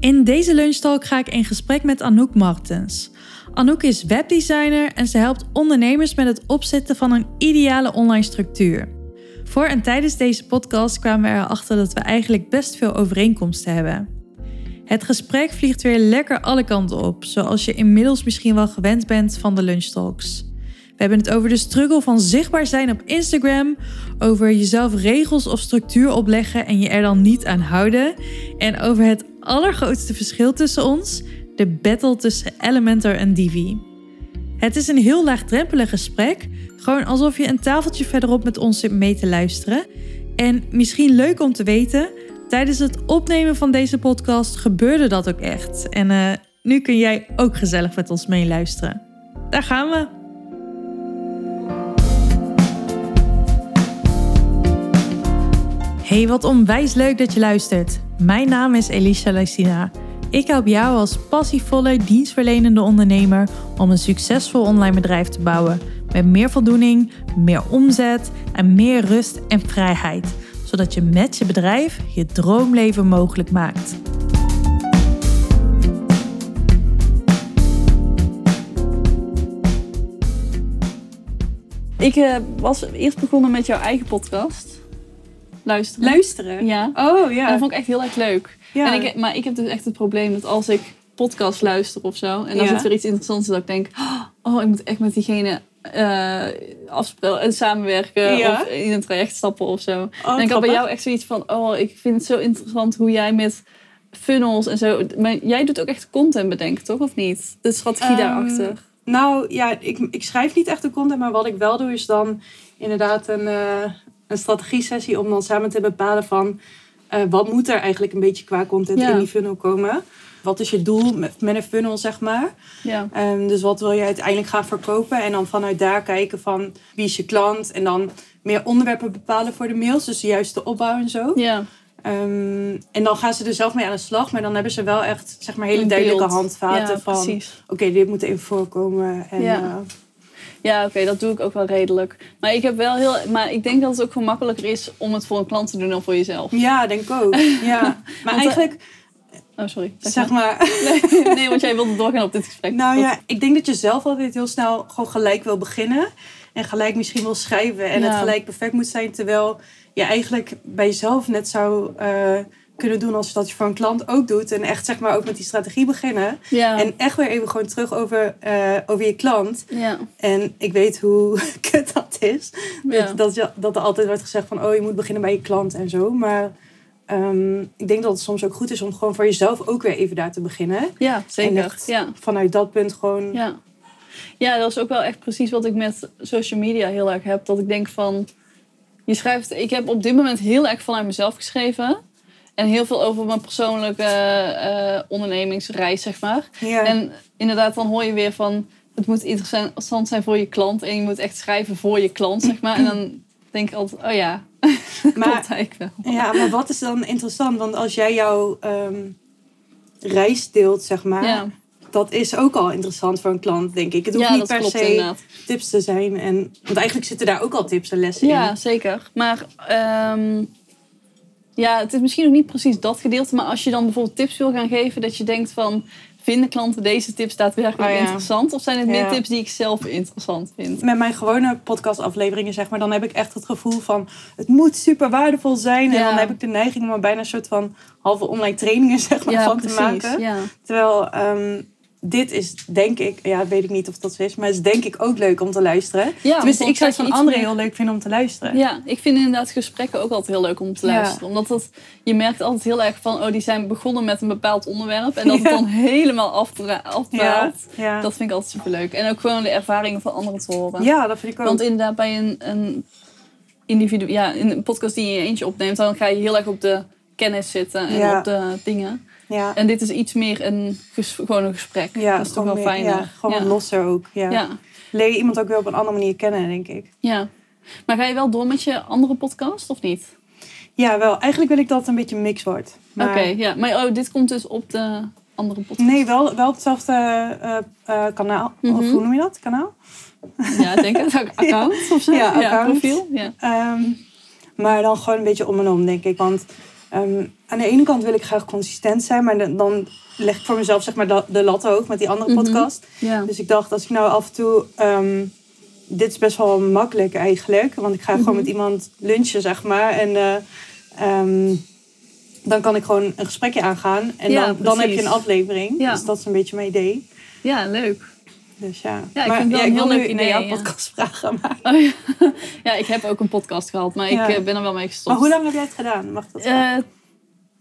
In deze lunchtalk ga ik in gesprek met Anouk Martens. Anouk is webdesigner en ze helpt ondernemers met het opzetten van een ideale online structuur. Voor en tijdens deze podcast kwamen we erachter dat we eigenlijk best veel overeenkomsten hebben. Het gesprek vliegt weer lekker alle kanten op, zoals je inmiddels misschien wel gewend bent van de lunchtalks. We hebben het over de struggle van zichtbaar zijn op Instagram, over jezelf regels of structuur opleggen en je er dan niet aan houden, en over het allergrootste verschil tussen ons, de battle tussen Elementor en Divi. Het is een heel laagdrempelig gesprek, gewoon alsof je een tafeltje verderop met ons zit mee te luisteren. En misschien leuk om te weten, tijdens het opnemen van deze podcast gebeurde dat ook echt. En uh, nu kun jij ook gezellig met ons meeluisteren. Daar gaan we! Hey, wat onwijs leuk dat je luistert. Mijn naam is Elisha Lysina. Ik help jou als passievolle, dienstverlenende ondernemer om een succesvol online bedrijf te bouwen. Met meer voldoening, meer omzet en meer rust en vrijheid. Zodat je met je bedrijf je droomleven mogelijk maakt. Ik uh, was eerst begonnen met jouw eigen podcast. Luisteren. Luisteren? Ja. Oh ja. En dat vond ik echt heel erg leuk. Ja. En ik, maar ik heb dus echt het probleem dat als ik podcast luister of zo. En dan ja. zit er iets interessants dat ik denk... Oh, ik moet echt met diegene uh, afspelen en samenwerken. Ja. Of in een traject stappen of zo. Oh, en ik had bij jou echt zoiets van... Oh, ik vind het zo interessant hoe jij met funnels en zo... Maar jij doet ook echt content bedenken, toch? Of niet? De strategie um, daarachter. Nou ja, ik, ik schrijf niet echt de content. Maar wat ik wel doe is dan inderdaad een, uh, een strategie-sessie... om dan samen te bepalen van... Uh, wat moet er eigenlijk een beetje qua content ja. in die funnel komen? Wat is je doel met, met een funnel, zeg maar? Ja. Um, dus wat wil je uiteindelijk gaan verkopen? En dan vanuit daar kijken van wie is je klant? En dan meer onderwerpen bepalen voor de mails. Dus de juiste opbouw en zo. Ja. Um, en dan gaan ze er zelf mee aan de slag. Maar dan hebben ze wel echt zeg maar, hele duidelijke handvaten ja, van... Oké, okay, dit moet even voorkomen. En, ja. Uh, ja, oké, okay, dat doe ik ook wel redelijk. Maar ik heb wel heel. Maar ik denk dat het ook gemakkelijker is om het voor een klant te doen dan voor jezelf. Ja, denk ik ook. Ja. Maar eigenlijk. Oh, sorry. Zeg maar. Nee, nee, want jij wilde doorgaan op dit gesprek. Nou ja, ik denk dat je zelf altijd heel snel gewoon gelijk wil beginnen. En gelijk misschien wil schrijven. En Ja. het gelijk perfect moet zijn. Terwijl je eigenlijk bij jezelf net zou uh, kunnen doen als dat je voor een klant ook doet. En echt zeg maar ook met die strategie beginnen. Ja. En echt weer even gewoon terug over, uh, over je klant. ja. En ik weet hoe kut dat is. Ja. Dat, dat, je, dat er altijd wordt gezegd van... oh, je moet beginnen bij je klant en zo. Maar um, ik denk dat het soms ook goed is om gewoon voor jezelf ook weer even daar te beginnen. ja, zeker. Ja. vanuit dat punt gewoon... Ja. ja, dat is ook wel echt precies wat ik met social media heel erg heb. Dat ik denk van, je schrijft, ik heb op dit moment heel erg vanuit mezelf geschreven. En heel veel over mijn persoonlijke uh, ondernemingsreis, zeg maar. Ja. En inderdaad, dan hoor je weer van, het moet interessant zijn voor je klant. En je moet echt schrijven voor je klant, zeg maar. En dan denk ik altijd, oh ja, Maar- klopt wel. Ja, maar wat is dan interessant? Want als jij jouw um, reis deelt, zeg maar... Ja. dat is ook al interessant voor een klant, denk ik. Het hoeft Ja, niet per klopt se inderdaad. tips te zijn. En, want eigenlijk zitten daar ook al tips en lessen Ja, in. zeker. Maar ehm, ja, het is misschien nog niet precies dat gedeelte. Maar als je dan bijvoorbeeld tips wil gaan geven, dat je denkt van... Vinden klanten deze tips daadwerkelijk Oh ja. interessant? Of zijn het meer Ja. tips die ik zelf interessant vind? Met mijn gewone podcastafleveringen, zeg maar, dan heb ik echt het gevoel van... het moet super waardevol zijn. En dan heb ik de neiging om er bijna een soort van halve online trainingen zeg maar, van precies. te maken. Terwijl um, dit is, denk ik, ja, weet ik niet of dat zo is, maar is denk ik ook leuk om te luisteren. Ja, Tenminste, ik zou het van anderen heel leuk vinden om te luisteren. ja, ik vind inderdaad gesprekken ook altijd heel leuk om te Ja. luisteren. Omdat dat, je merkt altijd heel erg van... Oh, die zijn begonnen met een bepaald onderwerp. En dat het dan helemaal afdwaalt. ja. Dat vind ik altijd superleuk. En ook gewoon de ervaringen van anderen te horen. ja, dat vind ik ook. Want inderdaad, bij een, een individu, ja, in een podcast die je eentje opneemt, dan ga je heel erg op de kennis zitten en op de dingen. Ja, En dit is iets meer een, gewoon een gesprek. ja, dat is toch wel meer- fijner. Ja, gewoon ja. losser ook. Ja. Ja. Leer je iemand ook weer op een andere manier kennen, denk ik. ja. Maar ga je wel door met je andere podcast of niet? Ja, wel. Eigenlijk wil ik dat het een beetje mix wordt. Maar- Oké, ja. Maar oh, dit komt dus op de andere podcast. Nee, wel, wel op hetzelfde eh, eh, kanaal. Of Mhm. hoe noem je dat? Kanaal? Ja, ik denk het. Account of zo? Ja, account. profiel. Ja. Ehm, maar dan gewoon een beetje om en om, denk ik. Want ehm, aan de ene kant wil ik graag consistent zijn, maar dan leg ik voor mezelf zeg maar de, lat hoog met die andere mhm. podcast. Dus ik dacht, als ik nou af en toe. Ehm, dit is best wel makkelijk eigenlijk, want ik ga gewoon mhm. met iemand lunchen, zeg maar. En uh, um, dan kan ik gewoon een gesprekje aangaan. En dan, dan heb je een aflevering. Ja. Dus dat is een beetje mijn idee. Ja, leuk. Dus ja. Ja, ik maar, vind wel een heel leuk idee. jouw podcast vragen. Maar... Oh, ja. ja. ik heb ook een podcast gehad, maar ik eh, ben er wel mee gestopt. Maar hoe lang heb jij het gedaan? Mag dat uh,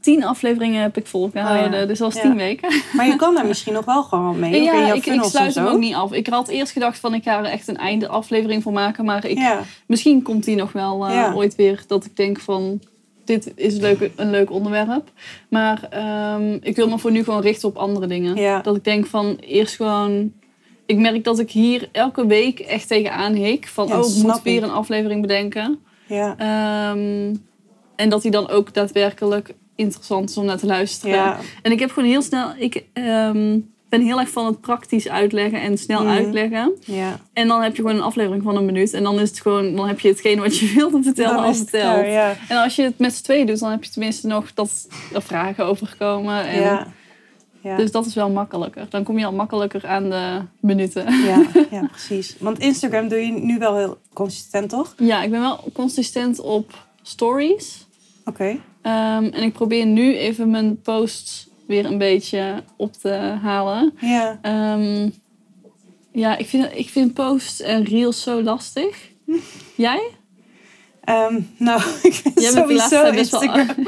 tien afleveringen heb ik volgehouden, oh, dus al tien weken. Maar je kan daar misschien nog wel gewoon mee. Ja, ik, ik sluit hem ook niet af. Ik had eerst gedacht van ik ga er echt een einde aflevering voor maken, maar ik, misschien komt die nog wel uh, ooit weer dat ik denk van dit is een leuk, een leuk onderwerp. Maar um, ik wil me voor nu gewoon richten op andere dingen. Ja. Dat ik denk van eerst gewoon... Ik merk dat ik hier elke week echt tegenaan hik. Van, oh, ik moet weer een aflevering bedenken. Ja. Um, en dat die dan ook daadwerkelijk interessant is om naar te luisteren. Ja. En ik heb gewoon heel snel... Ik, um, ben heel erg van het praktisch uitleggen en snel mhm. uitleggen. Ja. En dan heb je gewoon een aflevering van een minuut. En dan is het gewoon, dan heb je hetgeen wat je wilde vertellen al verteld. Ja. En als je het met z'n tweeën doet, dan heb je tenminste nog dat er vragen over gekomen. En ja. Ja. Dus dat is wel makkelijker. Dan kom je al makkelijker aan de minuten. Ja, ja, precies. Want Instagram doe je nu wel heel consistent, toch? Ja, ik ben wel consistent op stories. Oké. Ehm, en ik probeer nu even mijn posts weer een beetje op te halen. Ja. Um, ja, ik vind, ik vind posts en reels zo lastig. Jij? Um, nou, ik ben Jij sowieso Instagram.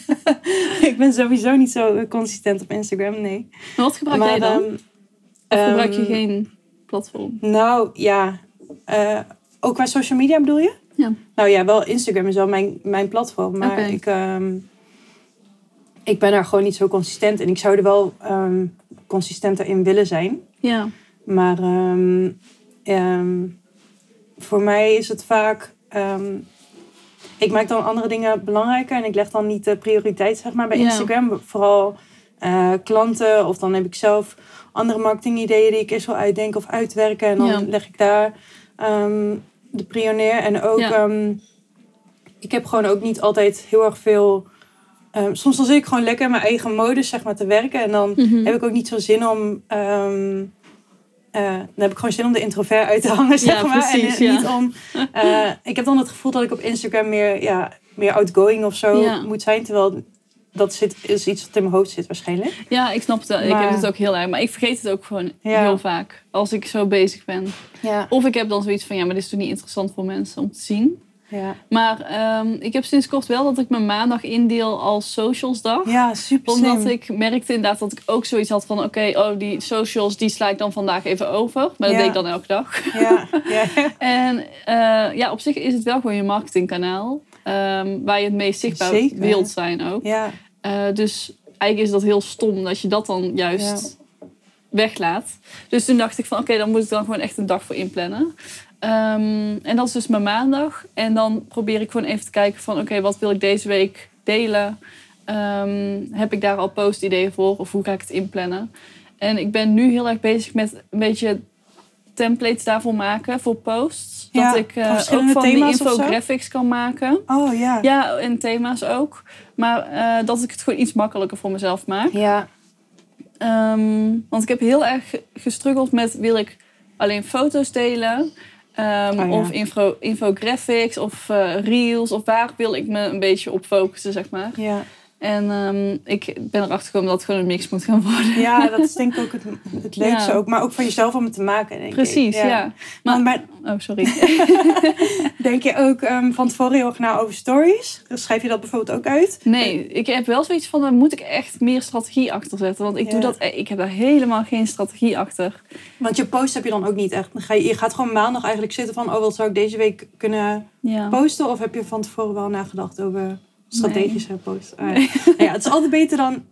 ik ben sowieso niet zo consistent op Instagram, nee. Maar wat gebruik jij dan? Um, of gebruik je geen platform? Nou, ja. Uh, ook qua social media bedoel je? Ja. Nou ja, wel Instagram is wel mijn, mijn platform. Maar ik ik ben daar gewoon niet zo consistent in. Ik zou er wel um, consistenter in willen zijn. Ja. Maar ehm, ehm, voor mij is het vaak. ik maak dan andere dingen belangrijker en ik leg dan niet de prioriteit zeg maar, bij Instagram. Vooral uh, klanten of dan heb ik zelf andere marketingideeën die ik eerst wil uitdenken of uitwerken. En dan leg ik daar de pioneer. En ook, ik heb gewoon ook niet altijd heel erg veel Um, soms dan zit ik gewoon lekker in mijn eigen modus zeg maar, te werken. En dan mhm. heb ik ook niet zo zin om... Um, uh, dan heb ik gewoon zin om de introvert uit te hangen, zeg ja, maar. Precies, en, ja. niet om... Uh, ik heb dan het gevoel dat ik op Instagram meer, ja, meer outgoing of zo moet zijn. Terwijl dat zit, is iets wat in mijn hoofd zit waarschijnlijk. Ja, ik snap het. Maar... Ik heb het ook heel erg. Maar ik vergeet het ook gewoon heel vaak. Als ik zo bezig ben. Of ik heb dan zoiets van... Ja, maar dit is toch niet interessant voor mensen om te zien. Ja. Maar um, ik heb sinds kort wel dat ik mijn maandag indeel als socialsdag. Ja, super Omdat ik merkte inderdaad dat ik ook zoiets had van... Oké, oh, die socials die sla ik dan vandaag even over. Maar dat deed ik dan elke dag. Ja. ja. en uh, ja, op zich is het wel gewoon je marketingkanaal. Um, waar je het meest zichtbaar Zeker. wilt zijn ook. Ja. Uh, dus eigenlijk is dat heel stom dat je dat dan juist weglaat. Dus toen dacht ik van oké, dan moet ik dan gewoon echt een dag voor inplannen. Um, en dat is dus mijn maandag. En dan probeer ik gewoon even te kijken van... oké, wat wil ik deze week delen? Um, heb ik daar al post-ideeën voor? Of hoe ga ik het inplannen? En ik ben nu heel erg bezig met een beetje templates daarvoor maken voor posts. Ja, dat ik uh, ook van die infographics kan maken. Oh ja. Ja, en thema's ook. Maar uh, dat ik het gewoon iets makkelijker voor mezelf maak. Ja. Um, want ik heb heel erg gestruggeld met... wil ik alleen foto's delen... Um, oh, Of info, infographics of uh, reels. Of waar wil ik me een beetje op focussen, zeg maar. Ja. En um, ik ben erachter gekomen dat het gewoon een mix moet gaan worden. Ja, dat is denk ik ook het, het leukste. Ook, maar ook van jezelf om het te maken, denk Precies, ik. ja. Maar, maar, oh, sorry. denk je ook um, van tevoren heel erg na over stories? Schrijf je dat bijvoorbeeld ook uit? Nee, ik heb wel zoiets van, daar moet ik echt meer strategie achter zetten. Want ik, doe dat, ik heb daar helemaal geen strategie achter. Want je post heb je dan ook niet echt. Ga je, je gaat gewoon maandag eigenlijk zitten van, oh, wat zou ik deze week kunnen posten? Of heb je van tevoren wel nagedacht over strategische post. Ah, ja. ja, het is altijd beter dan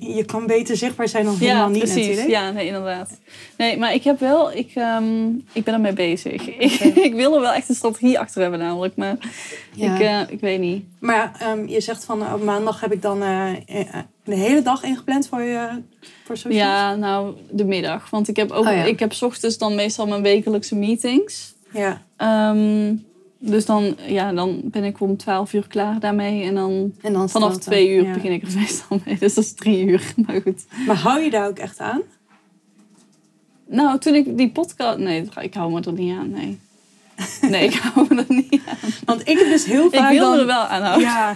je kan beter zichtbaar zijn dan helemaal niet precies. natuurlijk. Ja, nee, inderdaad. Nee, maar ik heb wel, ik, um, ik ben ermee bezig. Ik, ik wil er wel echt een strategie achter hebben namelijk, maar ik, uh, ik weet niet. Maar um, je zegt van op maandag heb ik dan uh, de hele dag ingepland voor je voor socials? Ja, nou de middag. Want ik heb ook, oh, ik heb s ochtends dan meestal mijn wekelijkse meetings. Ja. Um, Dus dan, ja, dan ben ik om 12 uur klaar daarmee. En dan, en dan vanaf twee uur begin ik er meestal mee. Dus dat is drie uur. Maar goed. Maar hou je daar ook echt aan? Nou, toen ik die podcast... Nee, ik hou me er niet aan, nee. Nee, ik hou me er niet aan. Want ik heb dus heel vaak... Ik wil dan, er wel aan houden. Ja,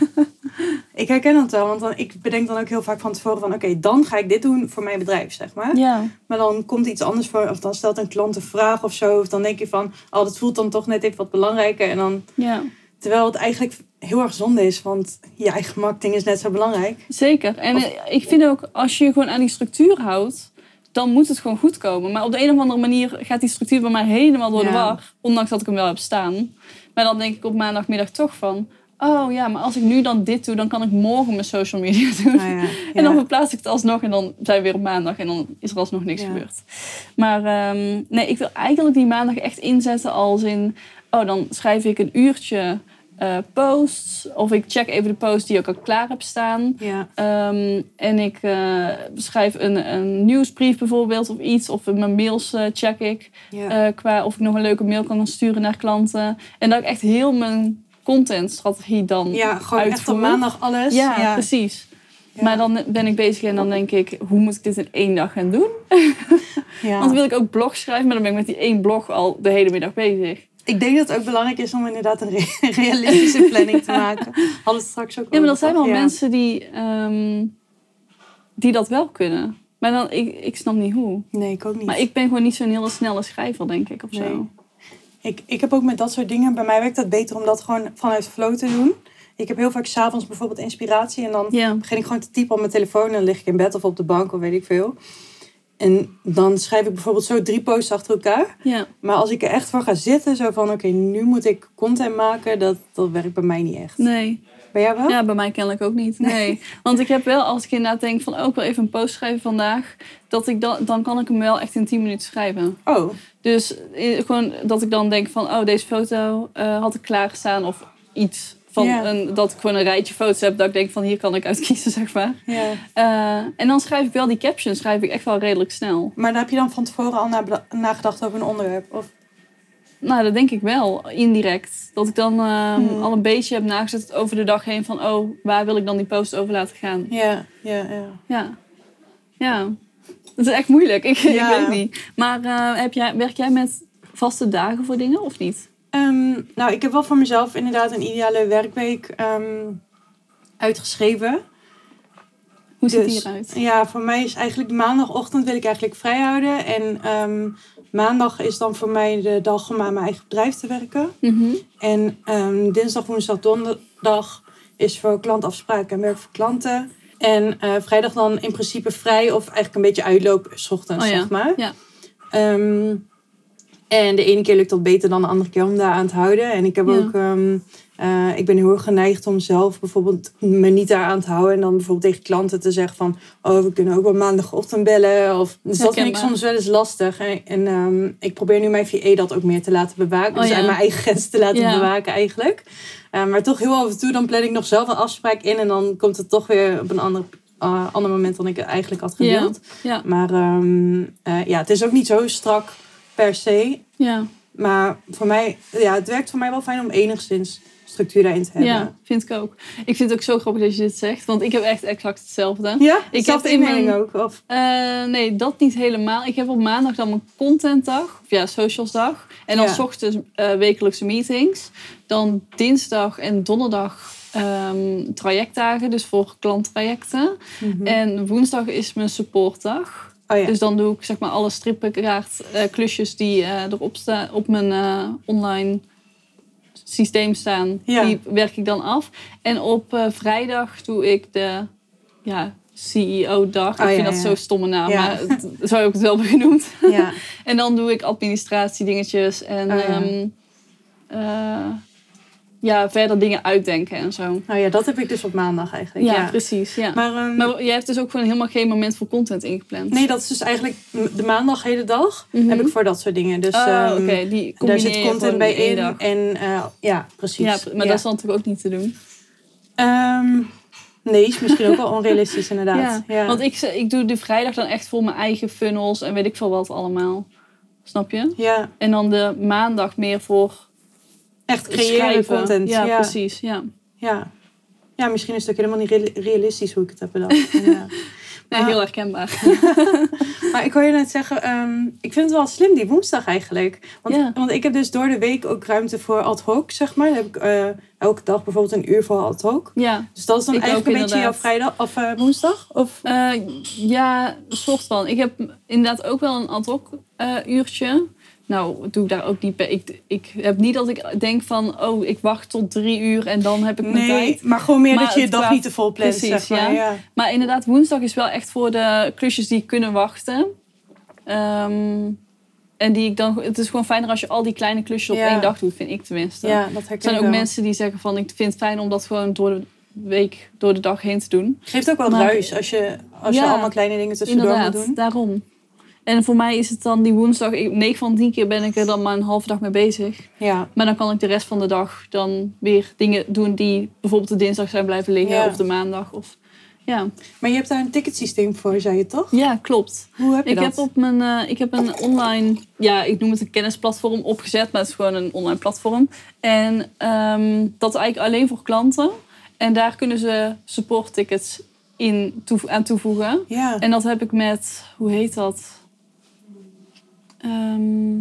ik herken dat wel. Want dan, ik bedenk dan ook heel vaak van tevoren van... Oké, dan ga ik dit doen voor mijn bedrijf, zeg maar. Ja. Maar dan komt iets anders voor... Of dan stelt een klant een vraag of zo. Of dan denk je van... Oh, dat voelt dan toch net even wat belangrijker. En dan... Ja. Terwijl het eigenlijk heel erg zonde is. Want je eigen marketing is net zo belangrijk. Zeker. En ik vind ook... Als je je gewoon aan die structuur houdt dan moet het gewoon goed komen. Maar op de een of andere manier gaat die structuur bij mij helemaal door de war. Ondanks dat ik hem wel heb staan. Maar dan denk ik op maandagmiddag toch van... Oh ja, maar als ik nu dan dit doe, dan kan ik morgen mijn social media doen. Ah, ja. en dan verplaats ik het alsnog en dan zijn we weer op maandag en dan is er alsnog niks gebeurd. Maar ehm, nee, ik wil eigenlijk die maandag echt inzetten als in... Oh, dan schrijf ik een uurtje uh, posts. Of ik check even de post die ik al klaar heb staan. Ja. Ehm, en ik uh, schrijf een, een nieuwsbrief bijvoorbeeld of iets. Of mijn mails uh, check ik. Ja. qua of ik nog een leuke mail kan sturen naar klanten. En dat ik echt heel mijn contentstrategie dan Ja, gewoon echt op maandag alles. Ja, ja. precies. Maar dan ben ik bezig en dan denk ik, hoe moet ik dit in één dag gaan doen? Want dan wil ik ook blog schrijven, maar dan ben ik met die één blog al de hele middag bezig. Ik denk dat het ook belangrijk is om inderdaad een realistische planning te maken. Hadden het straks ook Ja, maar dat zijn wel mensen die, ehm, die dat wel kunnen. Maar dan, ik, ik snap niet hoe. Nee, ik ook niet. Maar ik ben gewoon niet zo'n hele snelle schrijver, denk ik, of nee. zo. Ik, ik heb ook met dat soort dingen, bij mij werkt dat beter om dat gewoon vanuit flow te doen. Ik heb heel vaak s'avonds bijvoorbeeld inspiratie en dan begin ik gewoon te typen op mijn telefoon en dan lig ik in bed of op de bank of weet ik veel. En dan schrijf ik bijvoorbeeld zo drie posts achter elkaar. Ja. Maar als ik er echt voor ga zitten, zo van oké, nu moet ik content maken, dat, dat werkt bij mij niet echt. Nee. Bij jou wel? Ja, bij mij kennelijk ook niet. Nee. Want ik heb wel, als ik inderdaad denk van ook oh, wel even een post schrijven vandaag, dat ik dan, dan kan ik hem wel echt in 10 minuten schrijven. Oh. Dus eh, gewoon dat ik dan denk van, oh, deze foto uh, had ik klaargestaan of iets. Van een, dat ik gewoon een rijtje foto's heb dat ik denk van hier kan ik uitkiezen, zeg maar. Uh, en dan schrijf ik wel die captions, schrijf ik echt wel redelijk snel. Maar daar heb je dan van tevoren al nagedacht over een onderwerp? Of? Nou, dat denk ik wel, indirect. Dat ik dan uh, al een beetje heb nagezet over de dag heen van... oh, waar wil ik dan die post over laten gaan? Ja, ja, ja. Ja. Ja. Dat is echt moeilijk. Ik, ik weet niet. Maar uh, heb jij, werk jij met vaste dagen voor dingen of niet? Ehm, nou, ik heb wel voor mezelf inderdaad een ideale werkweek ehm, uitgeschreven. Hoe ziet die dus, eruit? Ja, voor mij is eigenlijk maandagochtend wil ik eigenlijk vrij houden. En ehm, maandag is dan voor mij de dag om aan mijn eigen bedrijf te werken. Mhm. En dinsdag, woensdag, donderdag is voor klantafspraken en werk voor klanten. En uh, vrijdag dan in principe vrij of eigenlijk een beetje uitloop s ochtends, oh zeg maar. Ja. En de ene keer lukt dat beter dan de andere keer om daar aan te houden. En ik heb ook, um, uh, ik ben heel erg geneigd om zelf bijvoorbeeld me niet daar aan te houden. En dan bijvoorbeeld tegen klanten te zeggen van, oh we kunnen ook wel maandagochtend bellen. Of, dus dat vind ik soms wel eens lastig. En, um, ik probeer nu mijn VE dat ook meer te laten bewaken. Oh, dus ja. mijn eigen grenzen te laten bewaken eigenlijk. Uh, maar toch heel af en toe, dan plan ik nog zelf een afspraak in. En dan komt het toch weer op een ander uh, ander moment dan ik het eigenlijk had gedeeld. Ja. Maar um, ja, het is ook niet zo strak per se. Ja. Maar voor mij, ja, het werkt voor mij wel fijn om enigszins structuur daarin te hebben. Ja, vind ik ook. Ik vind het ook zo grappig dat je dit zegt, want ik heb echt exact hetzelfde. Ja? Ik heb in mijn ook? Of? Uh, nee, dat niet helemaal. Ik heb op maandag dan mijn contentdag, of ja, socialsdag. En dan ja. ochtends uh, wekelijkse meetings. Dan dinsdag en donderdag um, trajectdagen, dus voor klanttrajecten. Mm -hmm. En woensdag is mijn supportdag. Oh ja. Dus dan doe ik zeg maar alle strippenkaart uh, klusjes die uh, erop staan op mijn uh, online systeem staan. Ja. Die werk ik dan af. En op vrijdag doe ik de ja, CEO-dag. Oh, ik vind dat zo'n stomme naam, maar het, zo heb ik het wel genoemd. en dan doe ik administratie dingetjes en oh, um, ja, verder dingen uitdenken en zo. Nou ja, dat heb ik dus op maandag eigenlijk. Ja, precies. Ja. Maar, um, maar jij hebt dus ook gewoon helemaal geen moment voor content ingepland. Nee, dat is dus eigenlijk de maandag hele dag mm -hmm. heb ik voor dat soort dingen. Dus oh, um, okay. Die daar zit content bij in. En uh, ja, precies. Ja, maar ja. dat is dan natuurlijk ook niet te doen. Um, nee, is misschien ook wel onrealistisch inderdaad. Ja. Want ik, ik doe de vrijdag dan echt voor mijn eigen funnels en weet ik veel wat allemaal. Snap je? Ja. En dan de maandag meer voor echt creëren content. Ja, precies. Ja. Ja. ja, misschien is het ook helemaal niet realistisch hoe ik het heb bedacht. ja. Nee, heel herkenbaar. maar ik hoor je net zeggen, ehm, ik vind het wel slim die woensdag eigenlijk. Want, want ik heb dus door de week ook ruimte voor ad hoc, zeg maar. Dan heb ik uh, elke dag bijvoorbeeld een uur voor ad hoc. Ja. Dus dat is dan eigenlijk een beetje jouw vrijdag of uh, woensdag? Of? Uh, ja, soort van. Ik heb inderdaad ook wel een ad hoc uurtje. Nou, doe ik daar ook niet bij. Ik, ik heb niet dat ik denk van, oh, ik wacht tot drie uur en dan heb ik mijn nee, tijd. maar gewoon meer dat je je dag niet te vol plant, precies, zeg maar. Ja. Maar inderdaad, woensdag is wel echt voor de klusjes die kunnen wachten. Ehm, en die ik dan, het is gewoon fijner als je al die kleine klusjes op één dag doet, vind ik tenminste. Ja, dat er zijn ook mensen die zeggen van, ik vind het fijn om dat gewoon door de week, door de dag heen te doen. Geeft ook wel maar, ruis als je, als je allemaal kleine dingen tussendoor moet doen. daarom. En voor mij is het dan die woensdag, 9 van 10 keer ben ik er dan maar een halve dag mee bezig. Ja. Maar dan kan ik de rest van de dag dan weer dingen doen die bijvoorbeeld de dinsdag zijn blijven liggen of de maandag. Of, ja. Maar je hebt daar een ticketsysteem voor, zei je toch? Ja, klopt. Hoe heb je ik dat? Heb op mijn, uh, ik heb een online, ja, ik noem het een kennisplatform opgezet, maar het is gewoon een online platform. En um, dat is eigenlijk alleen voor klanten. En daar kunnen ze support tickets in aan toevoegen. Ja. En dat heb ik met, hoe heet dat? Ehm,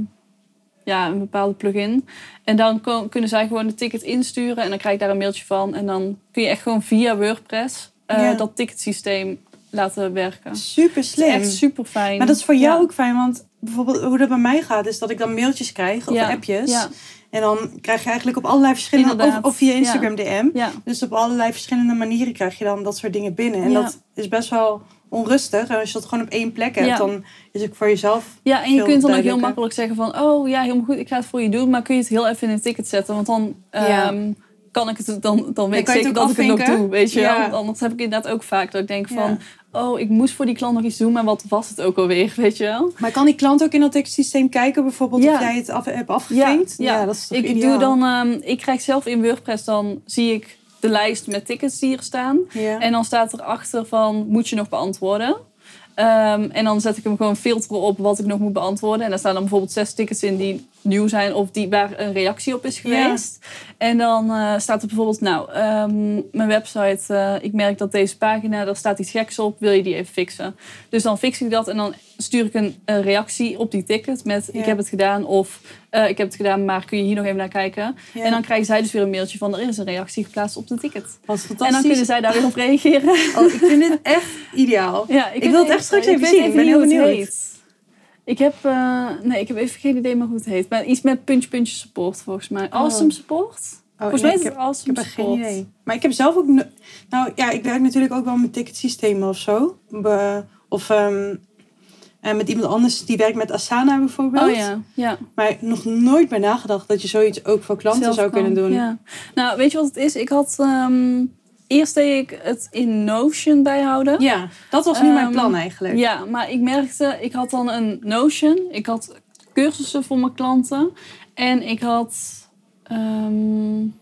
ja, een bepaalde plugin. En dan kunnen zij gewoon de ticket insturen en dan krijg ik daar een mailtje van. En dan kun je echt gewoon via WordPress uh, dat ticketsysteem laten werken. Super slim. Echt super fijn. Maar dat is voor jou ook fijn, want bijvoorbeeld hoe dat bij mij gaat, is dat ik dan mailtjes krijg of appjes. En dan krijg je eigenlijk op allerlei verschillende, of, of, via Instagram DM. Dus op allerlei verschillende manieren krijg je dan dat soort dingen binnen. En dat is best wel onrustig. En als je dat gewoon op één plek hebt, dan is het voor jezelf. Ja, en je kunt dan ook heel makkelijk zeggen van, oh ja, helemaal goed, ik ga het voor je doen. Maar kun je het heel even in een ticket zetten? Want dan ehm, kan ik het, dan, dan weet ik zeker dat ik het nog doe. Weet je wel? Want anders heb ik inderdaad ook vaak dat ik denk van, oh, ik moest voor die klant nog iets doen, maar wat was het ook alweer, weet je wel? Maar kan die klant ook in dat systeem kijken, bijvoorbeeld of jij het af, hebt afgevinkt? Ja, ja. dat is ik doe dan, um, ik krijg zelf in WordPress dan zie ik de lijst met tickets die er staan. En dan staat erachter van, moet je nog beantwoorden? Um, en dan zet ik hem gewoon filteren op wat ik nog moet beantwoorden. En daar staan dan bijvoorbeeld zes tickets in die nieuw zijn of die, waar een reactie op is geweest. En dan uh, staat er bijvoorbeeld, nou, um, mijn website, uh, ik merk dat deze pagina, daar staat iets geks op, wil je die even fixen? Dus dan fix ik dat en dan stuur ik een, een reactie op die ticket met ik heb het gedaan of uh, ik heb het gedaan, maar kun je hier nog even naar kijken? En dan krijgen zij dus weer een mailtje van er is een reactie geplaatst op de ticket. Wat fantastisch. En dan kunnen zij daar weer op reageren. Oh, ik vind dit echt ideaal. Ja, ik, ik wil het echt straks even zien. Ik ben heel benieuwd. Ik heb, uh, nee, ik heb even geen idee meer hoe het heet. Maar iets met puntje puntje support volgens mij. Oh. Awesome support? Oh, volgens mij is het awesome ik heb support. geen idee. Maar ik heb zelf ook, nou ja, ik werk natuurlijk ook wel met ticketsystemen of zo. Of um, met iemand anders die werkt met Asana bijvoorbeeld. Oh ja, ja. Maar nog nooit bij nagedacht dat je zoiets ook voor klanten zou kunnen doen. Ja. Nou, weet je wat het is? Ik had um, eerst deed ik het in Notion bijhouden. Ja, dat was nu mijn plan ehm, eigenlijk. Ja, maar ik merkte, ik had dan een Notion. Ik had cursussen voor mijn klanten. En ik had um,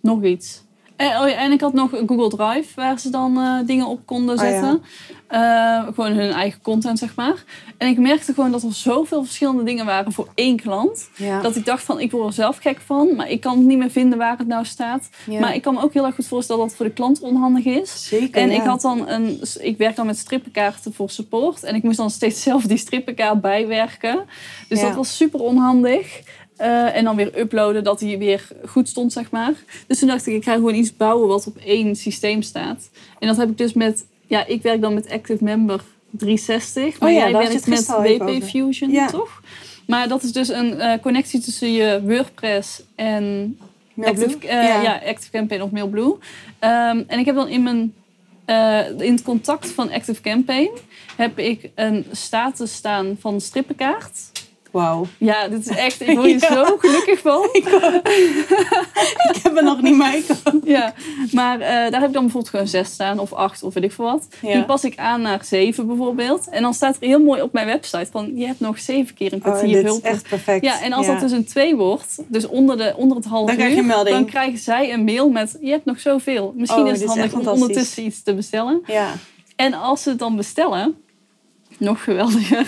nog iets. En, oh ja, en ik had nog Google Drive, waar ze dan uh, dingen op konden oh zetten. Uh, gewoon hun eigen content, zeg maar. En ik merkte gewoon dat er zoveel verschillende dingen waren voor één klant. Ja. Dat ik dacht van, ik word er zelf gek van. Maar ik kan het niet meer vinden waar het nou staat. Maar ik kan me ook heel erg goed voorstellen dat het voor de klant onhandig is. Zeker, En ik had dan een... Ik werk dan met strippenkaarten voor support. En ik moest dan steeds zelf die strippenkaart bijwerken. Dus dat was super onhandig. Uh, en dan weer uploaden dat hij weer goed stond, zeg maar. Dus toen dacht ik, ik ga gewoon iets bouwen wat op één systeem staat. En dat heb ik dus met, ja, ik werk dan met Active Member 360. Maar oh ja, jij werkt met WP Fusion, ja. toch? Maar dat is dus een uh, connectie tussen je WordPress en Active, uh, ja. ja. Active Campaign of Mailblue. Um, en ik heb dan in mijn in het contact van Active Campaign heb ik een status staan van strippenkaart. Wauw. Ja, dit is echt, ik word hier zo gelukkig van. Ik, ik heb er nog niet mee. Ja, maar uh, daar heb ik dan bijvoorbeeld gewoon zes staan of acht of weet ik veel wat. Ja. Die pas ik aan naar zeven bijvoorbeeld. En dan staat er heel mooi op mijn website van je hebt nog zeven keer een oh, kwartier oh, hulp. is echt perfect. Ja, en als dat dus een twee wordt, dus onder, de, onder het half dan uur, krijg je melding. dan krijgen zij een mail met je hebt nog zoveel. Misschien oh, is het handig om ondertussen iets te bestellen. Ja. En als ze het dan bestellen, nog geweldiger.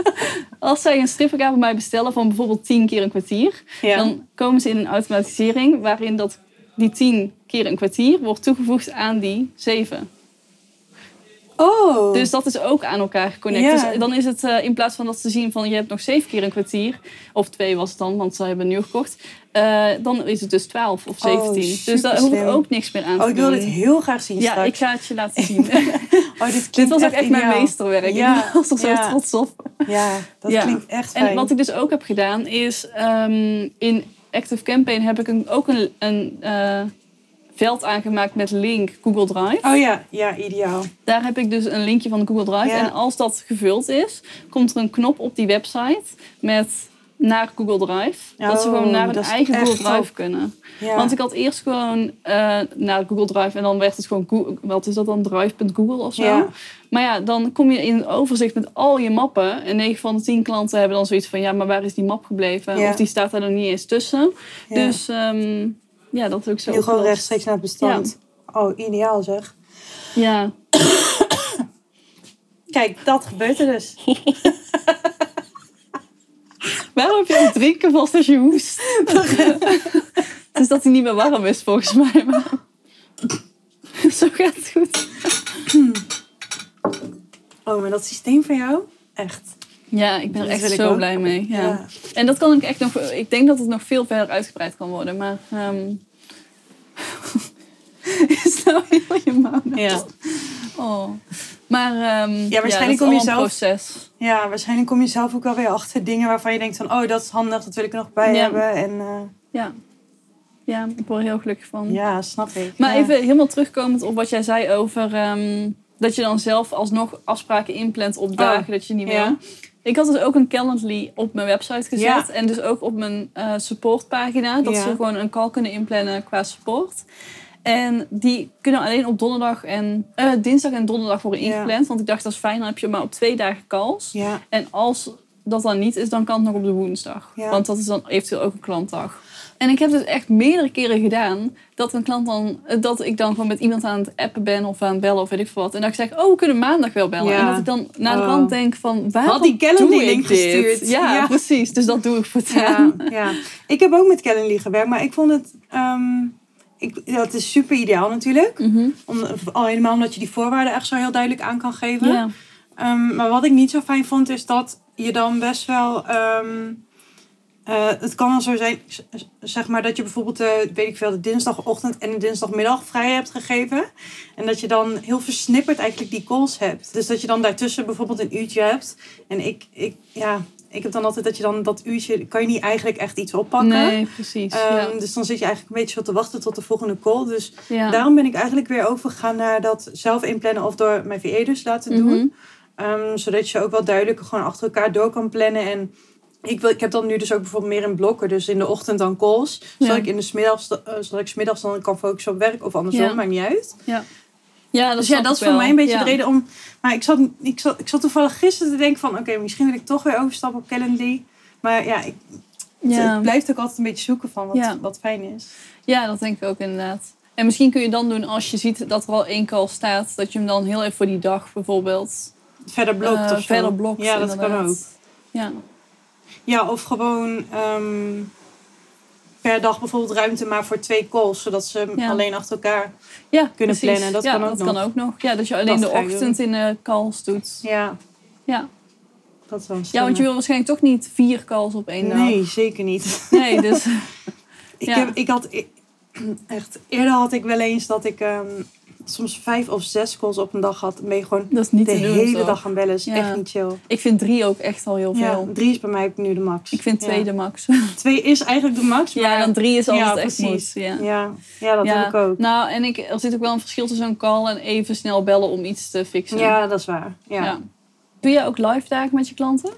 als zij een stripverkaart bij mij bestellen van bijvoorbeeld 10 keer een kwartier, dan komen ze in een automatisering waarin dat die 10 keer een kwartier wordt toegevoegd aan die 7. Oh. Dus dat is ook aan elkaar geconnect. Dus dan is het uh, in plaats van dat ze zien van je hebt nog zeven keer een kwartier, of twee was het dan, want ze hebben nieuw gekocht, uh, dan is het dus 12 of 17. Oh, dus daar hoef ik ook niks meer aan te doen. Oh, ik wil dit heel graag zien. Ja, straks. ik ga het je laten zien. oh, dit, dit, was ook echt mijn meesterwerk. Ja. Ik was er zo trots op. Ja, dat klinkt echt fijn. En wat ik dus ook heb gedaan is um, in Active Campaign heb ik een, ook een, een uh, veld aangemaakt met link Google Drive. Oh ja, ja, ideaal. Daar heb ik dus een linkje van Google Drive. En als dat gevuld is, komt er een knop op die website met naar Google Drive. dat ze gewoon naar hun eigen Google Drive kunnen. Want ik had eerst gewoon uh, naar Google Drive en dan werd het gewoon, Google, wat is dat dan, drive.google of zo. Ja. Maar ja, dan kom je in een overzicht met al je mappen. En 9 van de 10 klanten hebben dan zoiets van, ja, maar waar is die map gebleven? Of die staat daar nog niet eens tussen. Dus um, ja, dat is ook zo. Je gewoon rechtstreeks naar het bestand. Oh, ideaal zeg. Ja. Kijk, dat gebeurt er dus. Waarom heb je het drinken vast als je hoest? Het is dat hij niet meer warm is volgens mij. Maar... Zo gaat het goed. Oh, maar dat systeem van jou? Echt. Ja, ik ben er echt zo blij mee. Ja. En dat kan ik echt nog... Ik denk dat het nog veel verder uitgebreid kan worden. Maar... Um... is nou heel je mouw Ja. Oh. Maar um, ja, waarschijnlijk ja, kom je zelf. Proces. Ja, waarschijnlijk kom je zelf ook wel weer achter dingen waarvan je denkt van, oh, dat is handig, dat wil ik er nog bij hebben. En, uh... Ja. Ja, ik word er heel gelukkig van. Ja, snap ik. Maar even helemaal terugkomend op wat jij zei over um, dat je dan zelf alsnog afspraken inplant op dagen oh, dat je niet meer. Ik had dus ook een Calendly op mijn website gezet. Ja. En dus ook op mijn uh, supportpagina. Dat ze gewoon een call kunnen inplannen qua support. En die kunnen alleen op donderdag en uh, dinsdag en donderdag worden ingepland. Want ik dacht dat is fijn, dan heb je maar op twee dagen calls. Ja. En als dat dan niet is, dan kan het nog op de woensdag. Want dat is dan eventueel ook een klantdag. En ik heb het echt meerdere keren gedaan dat een klant dan, dat ik dan gewoon met iemand aan het appen ben of aan het bellen of weet ik veel wat. En dat ik zeg, oh, we kunnen maandag wel bellen. En dat ik dan naar de rand oh. denk van, waarom Had die Calendly link gestuurd? Ja, ja, precies. Dus dat doe ik voor ja, ja, ik heb ook met Calendly gewerkt, maar ik vond het... Um ik, dat is super ideaal natuurlijk. Mm Om, al helemaal omdat je die voorwaarden echt zo heel duidelijk aan kan geven. Um, maar wat ik niet zo fijn vond, is dat je dan best wel. Um, uh, het kan dan zo zijn, zeg maar, dat je bijvoorbeeld, uh, weet ik veel, de dinsdagochtend en de dinsdagmiddag vrij hebt gegeven. En dat je dan heel versnipperd eigenlijk die calls hebt. Dus dat je dan daartussen bijvoorbeeld een uurtje hebt. En ik, ik ja, ik heb dan altijd dat je dan dat uurtje, kan je niet eigenlijk echt iets oppakken. Nee, precies. Um, Dus dan zit je eigenlijk een beetje zo te wachten tot de volgende call. Dus daarom ben ik eigenlijk weer overgegaan naar dat zelf inplannen of door mijn VE dus laten doen. Um, zodat je ook wel duidelijker gewoon achter elkaar door kan plannen. En ik, wil, ik heb dan nu dus ook bijvoorbeeld meer in blokken. Dus in de ochtend dan calls. Zodat ik in de smiddags, uh, zodat ik smiddags dan kan focussen op werk of andersom, maakt niet uit. Ja. Ja, dat dus ja, dat is voor mij een beetje de reden om. Maar ik zat, ik zat, ik zat toevallig gisteren te denken van oké, misschien wil ik toch weer overstappen op Calendly. Maar ja, ik, ja. het blijft ook altijd een beetje zoeken van wat, wat fijn is. Ja, dat denk ik ook inderdaad. En misschien kun je dan doen als je ziet dat er al één call staat, dat je hem dan heel even voor die dag bijvoorbeeld verder blokt. Uh, of verder blokt. Ja, dat kan ook. Ja. Ja, of gewoon um, per dag bijvoorbeeld ruimte maar voor twee calls, zodat ze alleen achter elkaar ja, kunnen plannen. Dat, ja, kan, ook dat kan ook nog. Ja, dat je alleen de ochtend in de calls doet. Ja. Ja. Dat wel Ja, want je wil waarschijnlijk toch niet vier calls op één dag. Nee, zeker niet. Nee, dus... ik, heb, ik had... Echt, eerder had ik wel eens dat ik... Um, soms vijf of zes calls op een dag had, ben je gewoon dat is niet de hele dag gaan bellen. is echt niet chill. Ik vind drie ook echt al heel veel. Ja, drie is bij mij ook nu de max. Ik vind twee de max. Twee is eigenlijk de max. Maar... Ja, dan drie is altijd echt precies. Ja. Ja. ja, dat doe ik ook. Nou, en ik, er zit ook wel een verschil tussen een call en even snel bellen om iets te fixen. Ja, dat is waar. Ja. Doe je ook live dagen met je klanten?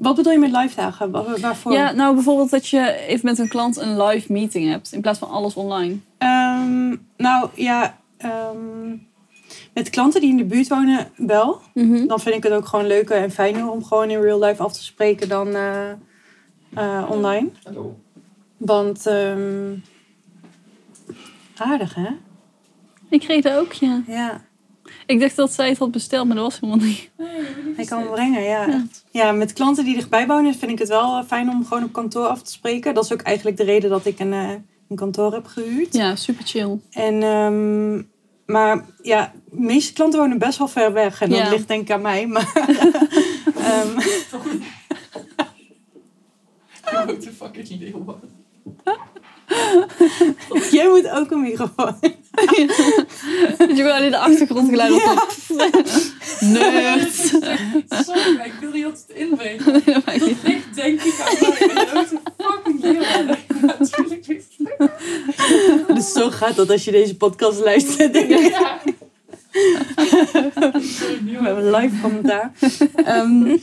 Wat bedoel je met live dagen? Waarvoor? Ja, nou bijvoorbeeld dat je even met een klant een live meeting hebt in plaats van alles online. Um, nou ja, um, met klanten die in de buurt wonen wel. Mhm. Dan vind ik het ook gewoon leuker en fijner om gewoon in real life af te spreken dan uh, uh, online. Hallo. Want um, aardig hè? Ik kreeg dat ook, ja. Ja. Ik dacht dat zij het had besteld, maar dat was helemaal niet. Hij kan het brengen, ja. ja. met klanten die dichtbij wonen vind ik het wel eh, fijn om gewoon op kantoor af te spreken. Dat is ook eigenlijk de reden dat ik een, uh, een kantoor heb gehuurd. Ja, super chill. En, um, maar ja, de meeste klanten wonen best wel ver weg. En dat ligt denk ik aan mij. Maar, um, What the fuck is Jij moet ook een microfoon. Dat je gewoon in de achtergrond geluid op. Nerd. Sorry, maar ik wil niet altijd inbreken. Dat ligt denk ik aan mij. What the fucking hell. Natuurlijk Dus zo gaat dat als je deze podcast luistert. Denk ik. Ja. We hebben live commentaar. Um,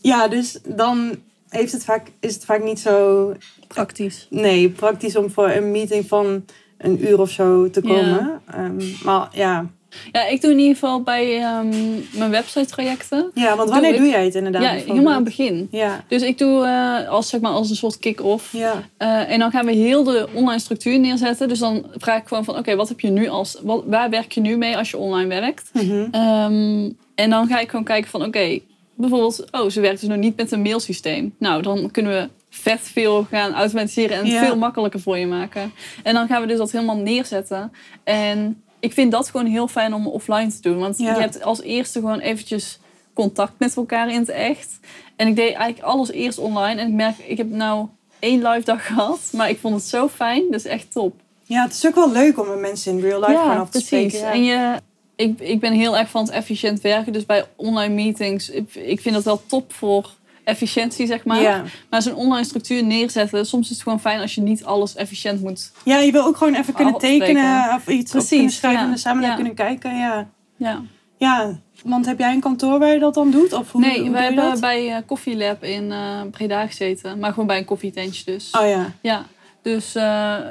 ja, dus dan heeft het vaak, is het vaak niet zo... Praktisch. Nee, praktisch om voor een meeting van een uur of zo te komen. Ja. Um, maar ja... Ja, ik doe in ieder geval bij um, mijn website trajecten. Ja, want wanneer doe, jij het inderdaad? Ja, helemaal aan het begin. Ja. Dus ik doe uh, als, zeg maar, als een soort kick-off. Ja. Uh, en dan gaan we heel de online structuur neerzetten. Dus dan vraag ik gewoon van, oké, wat heb je nu als... Wat, waar werk je nu mee als je online werkt? Mm -hmm. um, en dan ga ik gewoon kijken van, oké, okay, bijvoorbeeld, oh, ze werkt dus nog niet met een mailsysteem. Nou, dan kunnen we vet veel gaan automatiseren en veel makkelijker voor je maken. En dan gaan we dus dat helemaal neerzetten. En ik vind dat gewoon heel fijn om offline te doen. Want je hebt als eerste gewoon eventjes contact met elkaar in het echt. En ik deed eigenlijk alles eerst online. En ik merk, ik heb nou één live dag gehad. Maar ik vond het zo fijn. Dat is echt top. Ja, het is ook wel leuk om met mensen in real life ja, af te precies. spreken. Ja. En je, ik, ik ben heel erg van het efficiënt werken. Dus bij online meetings, ik, ik vind dat wel top voor efficiëntie, zeg maar. Ja. Maar zo'n online structuur neerzetten, soms is het gewoon fijn als je niet alles efficiënt moet. Ja, je wil ook gewoon even kunnen tekenen of iets Precies, kunnen schrijven en samen naar kunnen kijken. Ja. ja. Ja, want heb jij een kantoor waar je dat dan doet? Of hoe, nee, wij hebben bij Coffee Lab in uh, Breda gezeten. Maar gewoon bij een koffietentje dus. Oh ja. Ja, dus uh,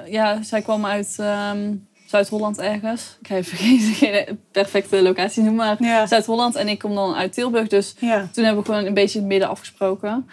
ja, zij kwam uit... Um, Zuid-Holland ergens. Ik ga even geen, perfecte locatie noemen, maar Zuid-Holland. En ik kom dan uit Tilburg. Dus toen hebben we gewoon een beetje het midden afgesproken. En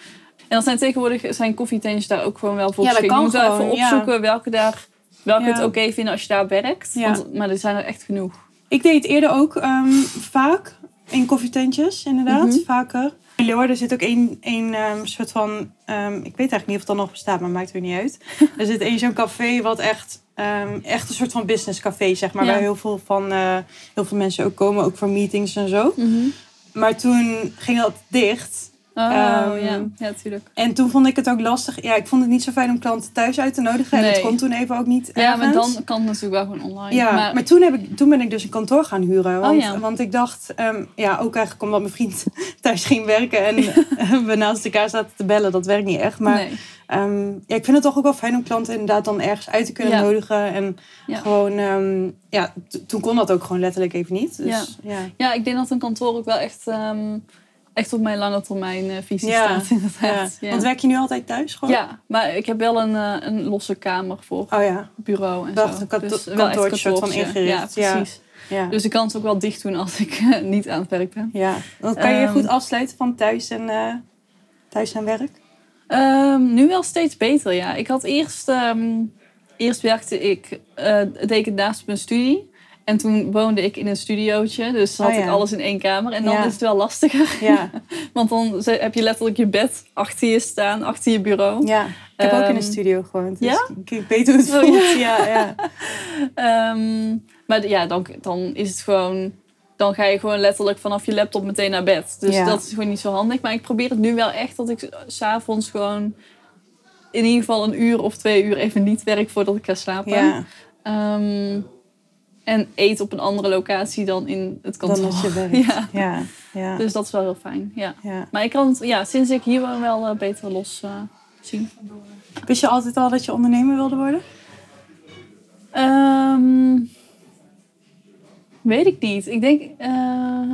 dan zijn tegenwoordig zijn koffietentjes daar ook gewoon wel voor ja, geschikt. Je moet even opzoeken welke, daar, welke het oké vinden als je daar werkt. Want, maar er zijn er echt genoeg. Ik deed het eerder ook um, vaak in koffietentjes, inderdaad. Mm Vaker. In Leeuwarden zit ook één, één um, soort van... Um, ik weet eigenlijk niet of het dan nog bestaat, maar maakt er niet uit. er zit één zo'n café wat echt Um, echt een soort van business café, zeg maar. Waar heel veel, van, uh, heel veel mensen ook komen, ook voor meetings en zo. Mm -hmm. Maar toen ging dat dicht. Oh, um, ja. ja, natuurlijk. En toen vond ik het ook lastig. Ja, ik vond het niet zo fijn om klanten thuis uit te nodigen. Nee. En het kon toen even ook niet Ja, ergens. maar dan kan het natuurlijk wel gewoon online. Ja, maar, maar toen, heb ik, toen ben ik dus een kantoor gaan huren. Want, oh, ja. want ik dacht, um, ja, ook eigenlijk omdat mijn vriend thuis ging werken... en we naast elkaar zaten te bellen, dat werkt niet echt. Maar nee. Um, ja, ik vind het toch ook wel fijn om klanten inderdaad dan ergens uit te kunnen ja. nodigen. En ja. gewoon, um, ja, toen kon dat ook gewoon letterlijk even niet. Dus, ja. Ja. ja, ik denk dat een kantoor ook wel echt, um, echt op mijn lange termijn uh, visie staat. Inderdaad. Ja. Want werk je nu altijd thuis gewoon? Ja, maar ik heb wel een, uh, een losse kamer voor oh, ja. bureau en Dacht, zo. Een kanto dus kantoortje soort van ingericht. Ja, precies. Ja. Dus ik kan het ook wel dicht doen als ik uh, niet aan het werk ben. Ja, dan kan je goed afsluiten van thuis en, thuis en werk? Um, nu wel steeds beter, ja. Ik had eerst, um, eerst werkte ik, uh, deed ik het naast mijn studie. En toen woonde ik in een studiootje, dus had oh, ja. ik alles in één kamer. En dan ja. is het wel lastiger. Ja. Want dan heb je letterlijk je bed achter je staan, achter je bureau. Ja, ik heb um, ook in een studio gewoond. Dus ja? ik weet hoe het voelt. Oh, ja, ja. maar ja, dan, dan is het gewoon dan ga je gewoon letterlijk vanaf je laptop meteen naar bed. Dus ja. dat is gewoon niet zo handig. Maar ik probeer het nu wel echt dat ik s'avonds gewoon in ieder geval een uur of twee uur even niet werk voordat ik ga slapen. Ja. Um, en eet op een andere locatie dan in het kantoor. Dan als je werkt. Ja. Ja. ja. Dus dat is wel heel fijn. Ja. ja. Maar ik kan het ja, sinds ik hier woon wel uh, beter los uh, zien. Wist je altijd al dat je ondernemer wilde worden? Um, Weet ik niet. Ik denk, uh,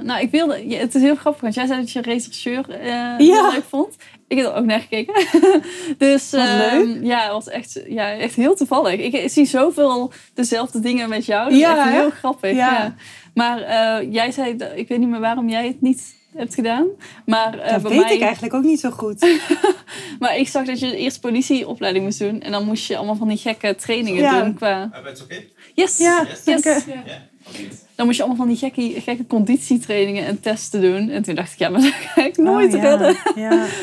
nou, ik wilde. Ja, het is heel grappig, want jij zei dat je rechercheur uh, ja. heel leuk vond. Ik heb er ook naar gekeken. dus uh, leuk. ja, het was echt, ja, echt heel toevallig. Ik, zie zoveel dezelfde dingen met jou. Dat ja, is echt heel grappig. Ja. ja. Maar jij zei, ik weet niet meer waarom jij het niet hebt gedaan. Maar, uh, dat weet ik eigenlijk ook niet zo goed. maar ik zag dat je eerst politieopleiding moest doen. En dan moest je allemaal van die gekke trainingen doen. Qua... Uh, het oké? Yes. Ja, yes. yes. Dan moest je allemaal van die gekke, gekke conditietrainingen en testen doen. En toen dacht ik, ja, maar dat ga ik nooit oh, redden. Ja.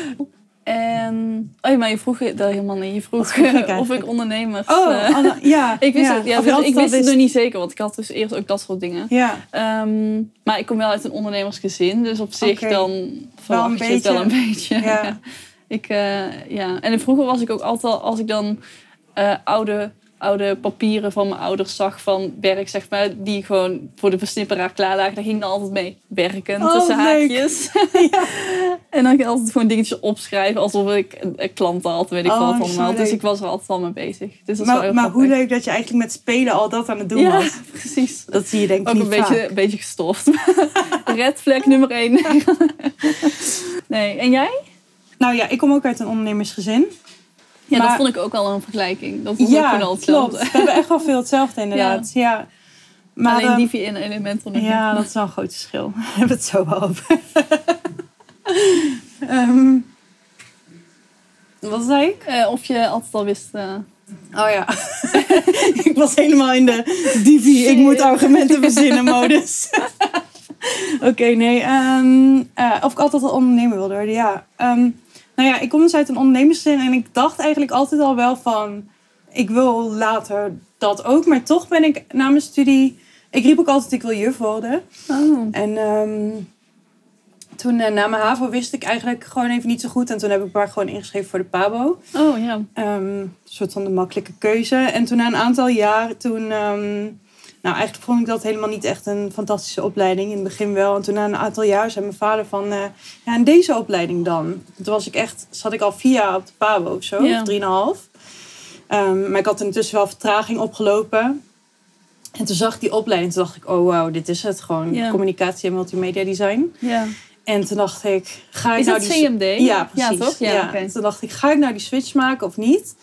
En, oh ja, maar je vroeg dat helemaal niet. Je vroeg of ik ondernemers... Oh, uh, ja. ik wist, ja. Het, ja, ik wist het nog niet zeker, want ik had dus eerst ook dat soort dingen. Ja. Um, maar ik kom wel uit een ondernemersgezin, dus op zich okay. dan verwacht je het wel een beetje. Ja. ik, uh, ja. En vroeger was ik ook altijd, als ik dan uh, oude oude papieren van mijn ouders zag van werk, zeg maar, die gewoon voor de versnipperaar klaar lagen. Daar ging dan altijd mee werken, oh, tussen haakjes. ja. en dan ging ik altijd gewoon dingetjes opschrijven, alsof ik een klant had, weet ik oh, wat allemaal. Dus ik was er altijd al mee bezig. Dus dat maar wel maar hoe leuk dat je eigenlijk met spelen al dat aan het doen ja, was. precies. Dat zie je denk ik Ook niet een beetje, een beetje gestoft. Red flag nummer één. nee, en jij? Nou ja, ik kom ook uit een ondernemersgezin. Ja, maar, dat vond ik ook al een vergelijking. Dat was ja, ook gewoon al hetzelfde. klopt. We hebben echt wel veel hetzelfde inderdaad. Ja. ja. Maar, Alleen Divi en elementen nog Ja, dat is wel een groot verschil. We hebben het zo wel over. um, wat zei ik? Uh, of je altijd al wist... Uh... Oh ja. ik was helemaal in de Divi, ik moet argumenten verzinnen modus. Oké, okay, nee. Um, uh, of ik altijd al ondernemer wilde worden, ja. Um, nou ja, ik kom dus uit een ondernemersgezin en ik dacht eigenlijk altijd al wel van... Ik wil later dat ook, maar toch ben ik na mijn studie... Ik riep ook altijd, ik wil juf worden. Oh. En um, toen uh, na mijn HAVO wist ik eigenlijk gewoon even niet zo goed. En toen heb ik maar gewoon ingeschreven voor de PABO. Oh ja. Um, een soort van de makkelijke keuze. En toen na een aantal jaar, toen... Um, nou, eigenlijk vond ik dat helemaal niet echt een fantastische opleiding. In het begin wel. En toen na een aantal jaar zei mijn vader van... Uh, ja, en deze opleiding dan? Toen was ik echt... Zat ik al vier jaar op de PABO of zo. Ja. Of drieënhalf. Um, maar ik had intussen wel vertraging opgelopen. En toen zag ik die opleiding. Toen dacht ik, oh wow, dit is het. Gewoon Ja. communicatie en multimedia design. ja. En toen dacht ik, ga ik Is nou dat die... CMD? Ja, precies. Ja, toch? Ja, oké. Toen dacht ik, ga ik nou die switch maken of niet?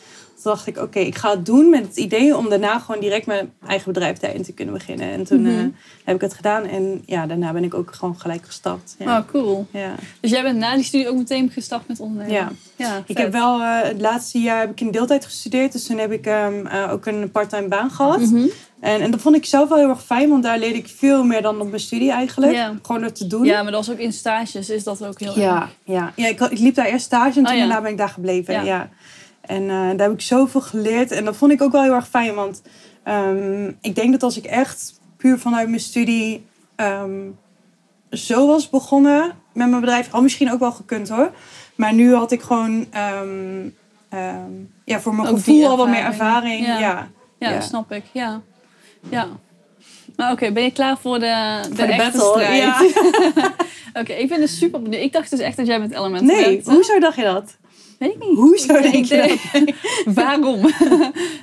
Toen dacht ik, oké, ik ga het doen met het idee om daarna gewoon direct mijn eigen bedrijf daarin te kunnen beginnen. En toen Mhm. eh, heb ik het gedaan en ja, daarna ben ik ook gewoon gelijk gestapt. Ja. Oh, cool. ja. Dus jij bent na die studie ook meteen gestart met ondernemen? Ja. ja Ik heb wel eh, het laatste jaar heb ik in deeltijd gestudeerd, dus toen heb ik ehm, eh, ook een parttime baan gehad. Mhm. En, en dat vond ik zelf wel heel erg fijn, want daar leerde ik veel meer dan op mijn studie eigenlijk. Ja. Gewoon door te doen. Ja, maar dat was ook in stages, is dat ook heel erg. Ja, ja. ja ik, ik liep daar eerst stage en toen Oh, ja. daarna ben ik daar gebleven. Ja. Ja. En eh, daar heb ik zoveel geleerd. En dat vond ik ook wel heel erg fijn. Want ehm, ik denk dat als ik echt puur vanuit mijn studie ehm, zo was begonnen met mijn bedrijf, al misschien ook wel gekund hoor. Maar nu had ik gewoon ehm, ja, voor mijn Ook gevoel al wat meer ervaring. Ja. Ja. Ja, Ja. snap ik. Ja. ja. Maar oké, ben je klaar voor de, de, Voor de battle. strijd? Ja. Oké, ik ben dus super benieuwd. Ik dacht dus echt dat jij met elementen Nee, werkte. hoezo dacht je dat? Weet ik niet. Hoezo Ik denk je dat? Waarom?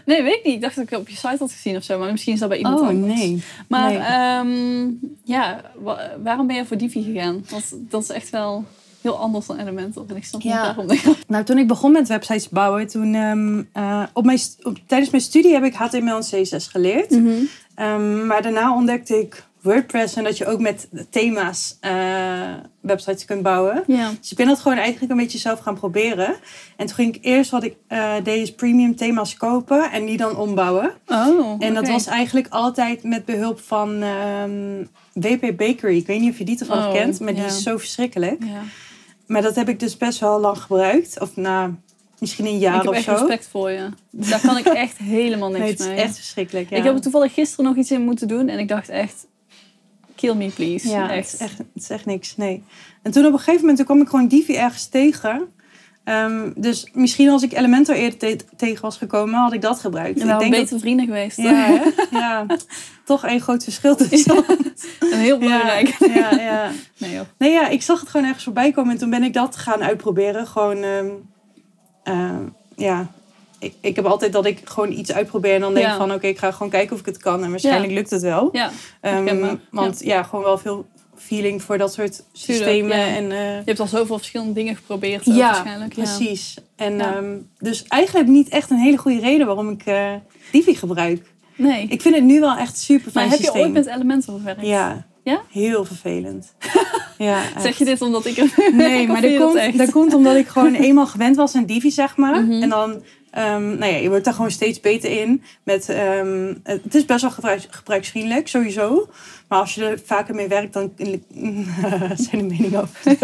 nee, weet ik niet. Ik dacht dat ik het op je site had gezien of zo. Maar misschien is dat bij iemand Oh, anders. nee. Maar Nee. ehm, ja, wa- waarom ben je voor Divi gegaan? Want dat is echt wel heel anders dan Elementor. En ik snap Ja. niet waarom. Nou, toen ik begon met websites bouwen, toen, ehm, eh, op mijn, op, tijdens mijn studie heb ik HTML en CSS geleerd. Mhm. Ehm, maar daarna ontdekte ik WordPress en dat je ook met thema's eh, websites kunt bouwen. Ja. Dus ik ben dat gewoon eigenlijk een beetje zelf gaan proberen. En toen ging ik eerst wat ik eh, deed, is premium thema's kopen en die dan ombouwen. Oh, En dat was eigenlijk altijd met behulp van ehm, WP Bakery. Ik weet niet of je die toevallig Oh, kent, maar die is zo verschrikkelijk. Ja. Maar dat heb ik dus best wel lang gebruikt. Of na misschien een jaar ik heb of echt zo. respect voor je. Daar kan ik echt helemaal niks Nee, het is mee. echt verschrikkelijk. Ja. Ik heb er toevallig gisteren nog iets in moeten doen. En ik dacht echt, kill me please. ja, echt. Het, is echt, het is echt niks. Nee. En toen op een gegeven moment toen kwam ik gewoon Divi ergens tegen. Ehm, dus misschien als ik Elementor eerder te- tegen was gekomen, had ik dat gebruikt. En we ik denk beter vrienden geweest. ja, ja, toch een groot verschil tussen. En heel belangrijk. Ja, ja, ja. Nee, joh. Nee, ja, ik zag het gewoon ergens voorbij komen en toen ben ik dat gaan uitproberen. Gewoon, ehm, ehm, ja, ik, ik heb altijd dat ik gewoon iets uitprobeer en dan denk Ja. van oké, ik ga gewoon kijken of ik het kan en waarschijnlijk lukt het wel. Ja, Ehm, want ja. gewoon wel veel feeling voor dat soort systemen. En, eh, je hebt al zoveel verschillende dingen geprobeerd. ja, waarschijnlijk. Ja. precies. En ehm, dus eigenlijk niet echt een hele goede reden waarom ik eh Divi gebruik. Nee. Ik vind het nu wel echt super maar fijn heb je systeem. ooit met Elementor gewerkt? Ja, Ja? Heel vervelend. ja, zeg je dit omdat ik het Nee, maar dat komt, dat komt omdat ik gewoon eenmaal gewend was aan Divi, zeg maar. Mhm. En dan, um, nou ja, je wordt daar gewoon steeds beter in. Met, um, het is best wel gebruiks, gebruiksvriendelijk, sowieso. Maar als je er vaker mee werkt, dan zijn de meningen over.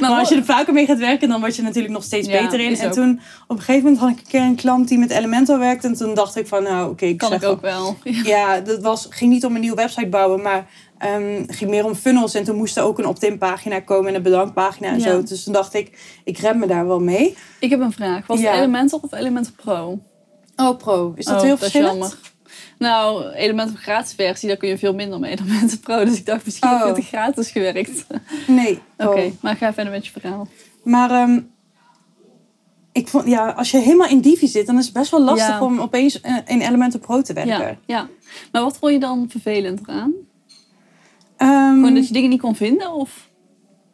maar, maar als je er vaker mee gaat werken, dan word je natuurlijk nog steeds ja, beter in. En toen, op een gegeven moment had ik een keer een klant die met Elementor werkte. En toen dacht ik van, nou oké, okay, ik kan ik ook wel. Ja, dat was, ging niet om een nieuwe website bouwen, maar um, ging meer om funnels. En toen moest er ook een opt-in pagina komen en een bedankpagina en ja. zo. Dus toen dacht ik, ik red me daar wel mee. Ik heb een vraag. Was ja. het Elementor of Elementor Pro? Oh, Pro. Is dat oh, heel dat verschillend? Is jammer. Nou, Elementor gratis versie, daar kun je veel minder mee. Elementor Pro. Dus ik dacht, misschien oh. heeft het gratis gewerkt. Nee. Oké, okay, maar ga verder met je verhaal. Maar um, ik vond, ja, als je helemaal in Divi zit, dan is het best wel lastig Ja. om opeens eh, in Elementor Pro te werken. Ja, ja. Maar wat vond je dan vervelend eraan? Ehm, Gewoon dat je dingen niet kon vinden? Of?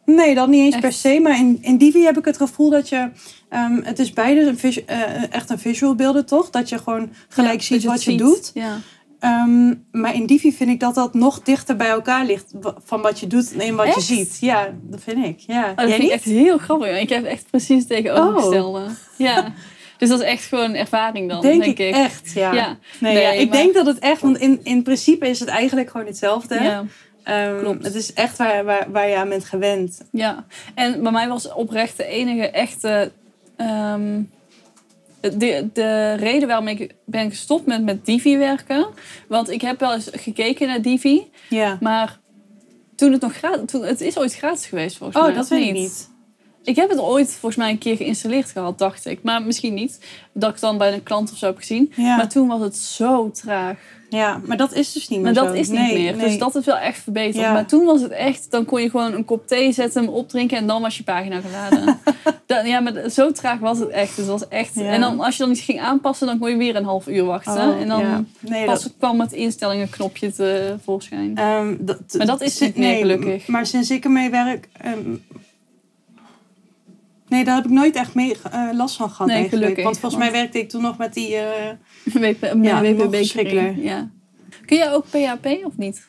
Nee, dat niet eens Echt? per se. Maar in, in Divi heb ik het gevoel dat je... ehm, het is beide een visu- eh, echt een visual beelden, toch? Dat je gewoon gelijk Ja, ziet wat je ziet. doet. Ja. Ehm, maar in Divi vind ik dat dat nog dichter bij elkaar ligt. Van wat je doet en wat je ziet. Ja, dat vind ik. Ja. Oh, dat Jij vind ik echt heel grappig. Ik heb echt precies het tegenovergestelde. Ja. Dus dat is echt gewoon een ervaring dan, Denk, denk, ik, echt, ja. Ja. Nee, Nee, ja, ik maar- denk dat het echt... Want in, in principe is het eigenlijk gewoon hetzelfde. Ja. Ehm, klopt. Het is echt waar, waar, waar je aan bent gewend. Ja, en bij mij was oprecht de enige echte. ehm, de, de reden waarom ik ben gestopt met met Divi werken. Want ik heb wel eens gekeken naar Divi. Ja. Maar toen het nog gratis... Toen, het is ooit gratis geweest volgens mij. Oh, dat weet ik niet. Ik heb het ooit volgens mij een keer geïnstalleerd gehad, dacht ik. Maar misschien niet. Dat ik het dan bij een klant of zo heb gezien. Ja. Maar toen was het zo traag. Ja, maar dat is dus niet meer Maar dat zo. is niet Nee, meer. nee. Dus dat is wel echt verbeterd. Ja. Maar toen was het echt, dan kon je gewoon een kop thee zetten, hem opdrinken en dan was je pagina geladen. Dan- ja, maar zo traag was het echt. Het was echt. Ja. En dan als je dan iets ging aanpassen, dan kon je weer een half uur wachten. Oh, en dan ja. Nee, pas dat- kwam het instellingen knopje tevoorschijn. Ehm, dat, Maar dat is niet meer, gelukkig. Maar sinds ik ermee werk... ehm, nee, daar heb ik nooit echt mee, eh, last van gehad Nee, eigenlijk. gelukkig, Want volgens want- mij werkte ik toen nog met die... eh, WP, Ja, ja, WPB. Kun jij ook PHP of niet?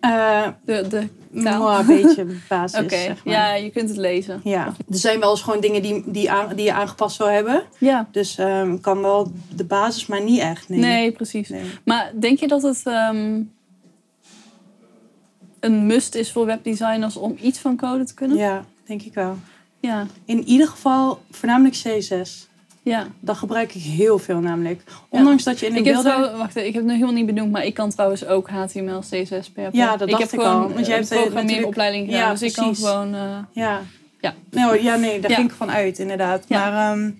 eh, De, de nou, een beetje basis, Oké, zeg maar. ja, je kunt het lezen. Ja, er zijn wel eens gewoon dingen die, die, aan, die je aangepast wil hebben. Ja, Dus ehm kan wel de basis, maar niet echt. Nee, nee, precies. Nee. Maar denk je dat het ehm, een must is voor webdesigners om iets van code te kunnen? Ja, denk ik wel. Ja, In ieder geval voornamelijk CSS. ja. Dat gebruik ik heel veel namelijk. Ondanks dat je in de Ik heb, beelden... trouw, wacht, ik heb het nog helemaal niet benoemd, maar ik kan trouwens ook HTML, CSS, PHP. Ja, dat ik dacht heb ik gewoon al, want jij hebt, een eh, programmeeropleiding gedaan, Ja, dus ik kan gewoon... eh, Ja. Ja. Nou, ja, nee, daar Ja. ging ik van uit, inderdaad. Ja. Maar ehm,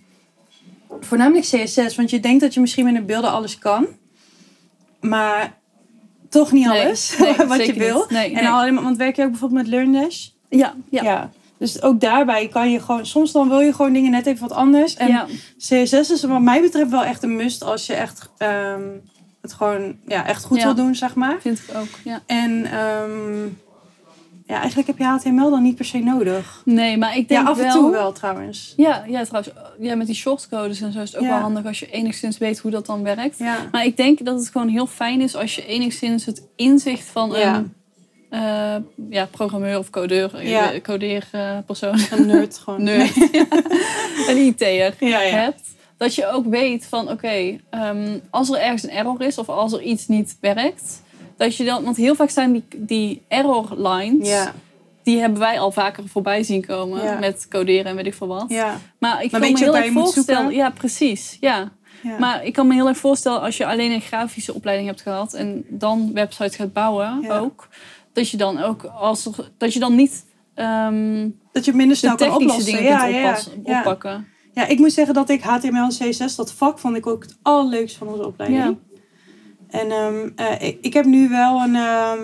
voornamelijk CSS, want je denkt dat je misschien met de beelden alles kan. Maar toch niet alles nee, wat je wil. Nee, en nee. alleen maar, want werk je ook bijvoorbeeld met LearnDash? ja, ja. Ja. Dus ook daarbij kan je gewoon, soms dan wil je gewoon dingen net even wat anders. En ja. CSS is wat mij betreft wel echt een must als je echt ehm, het gewoon ja, echt goed Ja. wil doen, zeg maar. vind ik ook, ja. En ehm, ja, eigenlijk heb je HTML dan niet per se nodig. Nee, maar ik Ja, denk af en wel... toe wel trouwens. Ja, ja, trouwens, ja, met die shortcodes en zo is het ook Ja. wel handig als je enigszins weet hoe dat dan werkt. Ja. Maar ik denk dat het gewoon heel fijn is als je enigszins het inzicht van Ja. een eh, ja, programmeur of codeur, Ja. ja. codeerpersoon, Een nerd gewoon. nerd, een IT'er Ja, ja. hebt. Dat je ook weet van oké, ehm, als er ergens een error is of als er iets niet werkt. Dat je dan, want heel vaak zijn die, die error lines, Ja, die hebben wij al vaker voorbij zien komen met coderen en weet ik veel wat. Maar ik Maar kan me heel erg voorstellen. Ja, precies. Ja. ja. Maar ik kan me heel erg voorstellen als je alleen een grafische opleiding hebt gehad en dan websites gaat bouwen Ja. ook. Dat je dan ook als dat je dan niet ehm, dat je minder de snel kan oplossen. dingen Ja, kunt ja, ja. oppassen, Ja. oppakken. Ja, ik moet zeggen dat ik HTML en CSS, dat vak, vond ik ook het allerleukste van onze opleiding. Ja. En ehm, eh, ik, ik heb nu wel een... ehm,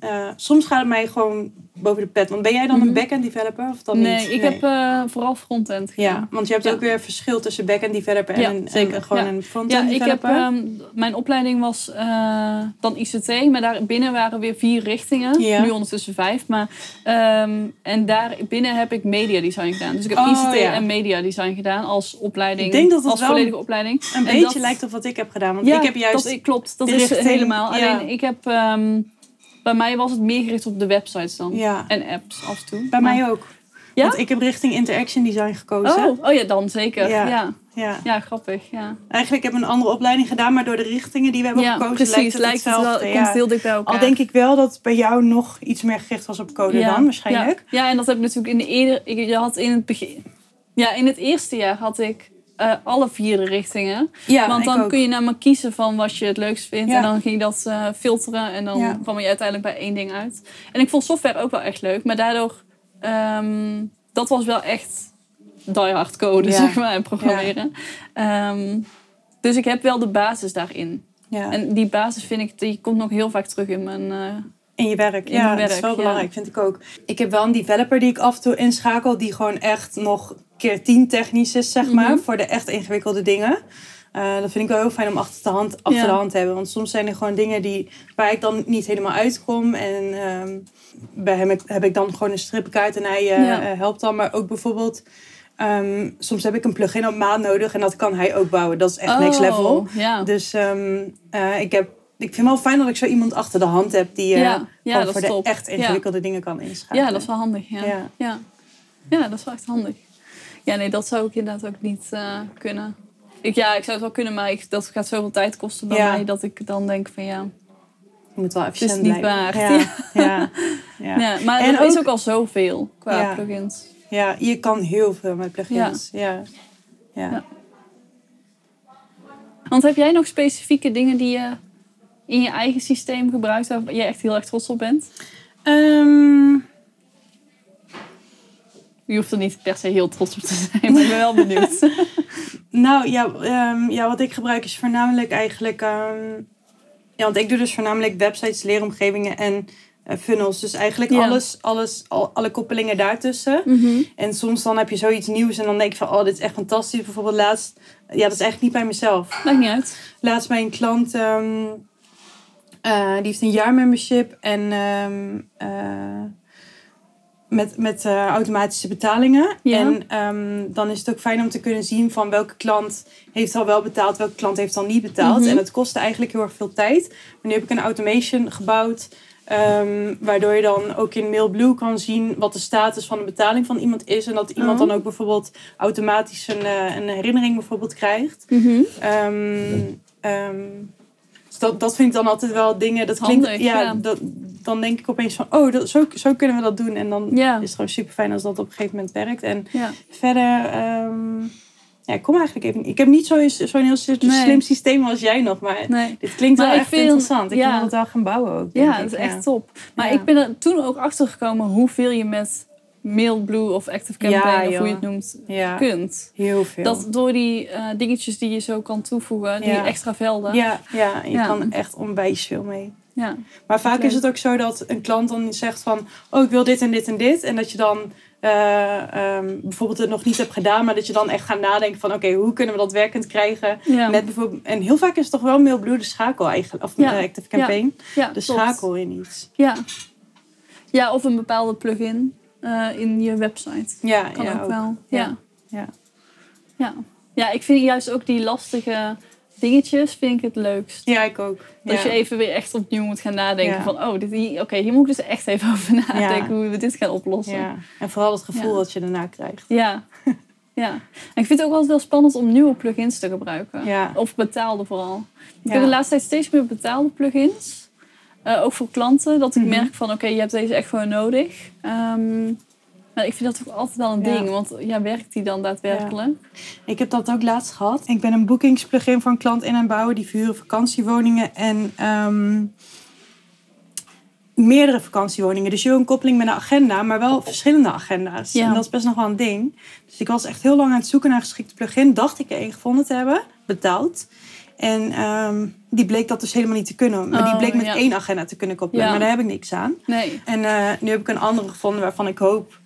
eh, soms gaat het mij gewoon boven de pet. Want ben jij dan Mhm. een back-end developer of dan Nee, niet? ik heb eh, vooral frontend gedaan. Ja, want je hebt Ja. ook weer verschil tussen back-end developer en, Ja, een- en zeker. gewoon Ja. een front-end Ja, ik heb, developer. ehm, mijn opleiding was eh, dan ICT, maar daar binnen waren weer vier richtingen. Nu ondertussen vijf. Maar, ehm, en daar binnen heb ik media design gedaan. Dus ik heb Oh, ICT en media design gedaan als opleiding. Ik denk dat het als wel volledige opleiding. een en beetje dat- lijkt op wat ik heb gedaan. Want ja, ik heb juist... dat klopt. Dat is helemaal. Alleen ik heb... ehm, bij mij was het meer gericht op de websites dan. Ja. En apps af en toe. Bij Maar- mij ook. Ja? Want ik heb richting interaction design gekozen. Oh, oh ja, dan zeker. Ja. Ja. Ja. Ja. grappig. Ja, Eigenlijk heb ik een andere opleiding gedaan, maar door de richtingen die we hebben gekozen precies. lijkt het lijkt het wel, komt heel dicht bij elkaar. Al denk ik wel dat bij jou nog iets meer gericht was op code dan, waarschijnlijk. Ja. ja, en dat heb ik natuurlijk in de eerder... Je had in het begin... Ja, in het eerste jaar had ik eh, alle vier de richtingen. Ja, Want dan kun je me kiezen van wat je het leukst vindt. Ja. En dan ging je dat eh, filteren. En dan Ja. kwam je uiteindelijk bij één ding uit. En ik vond software ook wel echt leuk. Maar daardoor... ehm, dat was wel echt die hard code, zeg maar. En programmeren. Ehm, dus ik heb wel de basis daarin. Ja. En die basis vind ik... Die komt nog heel vaak terug in mijn... eh, In je werk, In ja, dat is wel ja. belangrijk, vind ik ook. Ik heb wel een developer die ik af en toe inschakel, die gewoon echt nog keer tien technisch is, zeg maar, Mhm. voor de echt ingewikkelde dingen. Eh, dat vind ik wel heel fijn om achter de hand, achter Ja. de hand te hebben. Want soms zijn er gewoon dingen die, waar ik dan niet helemaal uitkom. En ehm, bij hem heb, heb ik dan gewoon een stripkaart en hij eh, Ja. eh, helpt dan. Maar ook bijvoorbeeld, ehm, soms heb ik een plugin op maat nodig en dat kan hij ook bouwen. Dat is echt next oh, level. Ja. Dus ehm, eh, ik, heb, ik vind wel fijn dat ik zo iemand achter de hand heb die eh, Ja, voor is de top. echt ingewikkelde dingen kan inschakelen. Ja, dat is wel handig. Ja. Ja. Ja. Ja. dat is wel echt handig. Ja, nee, dat zou ik inderdaad ook niet eh, kunnen. Ik, ja, ik zou het wel kunnen, maar ik, dat gaat zoveel tijd kosten bij mij dat ik dan denk van ja. Je moet wel efficiënt niet blijven. waard. Ja, ja, maar En er is ook- al zoveel qua plugins. Ja, je kan heel veel met plugins. Ja. Ja. Ja. Want heb jij nog specifieke dingen die je in je eigen systeem gebruikt waar je echt heel erg trots op bent? Ehm, Je hoeft er niet per se heel trots op te zijn, maar ik ben wel benieuwd. nou ja, ehm, ja, wat ik gebruik is voornamelijk eigenlijk... ehm, ja, want ik doe dus voornamelijk websites, leeromgevingen en eh, funnels. Dus eigenlijk Ja. alles, alles al, alle koppelingen daartussen. En soms dan heb je zoiets nieuws en dan denk je van... Oh, dit is echt fantastisch. Bijvoorbeeld laatst... Ja, dat is eigenlijk niet bij mezelf. Maakt niet uit. laatst bij een klant, eh, die heeft een jaarmembership en ehm, eh, met, met eh, automatische betalingen. Ja. En ehm, dan is het ook fijn om te kunnen zien van welke klant heeft al wel betaald, welke klant heeft al niet betaald. Mhm. En dat kostte eigenlijk heel erg veel tijd. Maar nu heb ik een automation gebouwd. ehm, waardoor je dan ook in MailBlue kan zien wat de status van de betaling van iemand is. En dat iemand Oh. dan ook bijvoorbeeld automatisch een, een herinnering bijvoorbeeld krijgt. Ehm, dus dat, dat vind ik dan altijd wel dingen. Dat klinkt, ja, ja. Dat, dan denk ik opeens van, oh, dat, zo, zo kunnen we dat doen. En dan Ja. is het gewoon super fijn als dat op een gegeven moment werkt. En Ja. verder, ehm, ja, ik kom eigenlijk even. Ik heb niet zo'n zo'n heel slim Nee. slim systeem als jij nog, maar Nee. dit klinkt Maar wel echt vind- interessant. Ik wil het wel gaan bouwen ook. Ja, dat is echt top. Maar ik ben er toen ook achter gekomen hoeveel je met MailBlue of Active Campaign, Ja, of hoe je het noemt, Ja, kunt. heel veel. Dat door die eh, dingetjes die je zo kan toevoegen, die extra velden. ja, ja, je kan echt onwijs veel mee. Ja. Maar vaak is het ook zo dat een klant dan zegt van... oh, ik wil dit en dit en dit. En dat je dan eh, ehm, bijvoorbeeld het nog niet hebt gedaan... maar dat je dan echt gaat nadenken van... oké, hoe kunnen we dat werkend krijgen? Ja. Met bijvoorbeeld, en heel vaak is het toch wel MailBlue de schakel eigenlijk. Of Ja. eh, Active Campaign. ja, De schakel in iets. Ja. ja, of een bepaalde plugin eh, in je website. Ja, Kan ja, ook, wel. Ja. Ja. Ja. Ja. ik vind juist ook die lastige dingetjes vind ik het leukst. Ja, ik ook. Dat je even weer echt opnieuw moet gaan nadenken van... oh, oké, hier moet ik dus echt even over nadenken hoe we dit gaan oplossen. Ja. En vooral het gevoel dat je daarna krijgt. Ja. ja. En ik vind het ook altijd wel spannend om nieuwe plugins te gebruiken. Of betaalde vooral. Ik heb de laatste tijd steeds meer betaalde plugins. Eh, ook voor klanten. Dat ik Mhm. merk van oké, je hebt deze echt gewoon nodig. Ehm, maar ik vind dat ook altijd wel een Ja. ding. Want ja, werkt die dan daadwerkelijk? Ik heb dat ook laatst gehad. Ik ben een boekingsplugin voor een klant in het bouwen. Die verhuren vakantiewoningen en ehm, meerdere vakantiewoningen. Dus je wil een koppeling met een agenda, maar wel verschillende agenda's. Ja. En dat is best nog wel een ding. Dus ik was echt heel lang aan het zoeken naar een geschikte plugin. Dacht ik er een gevonden te hebben, betaald. En ehm, die bleek dat dus helemaal niet te kunnen. Maar die Oh, bleek met ja. één agenda te kunnen koppelen. Ja. Maar daar heb ik niks aan. Nee. En eh, nu heb ik een andere gevonden waarvan ik hoop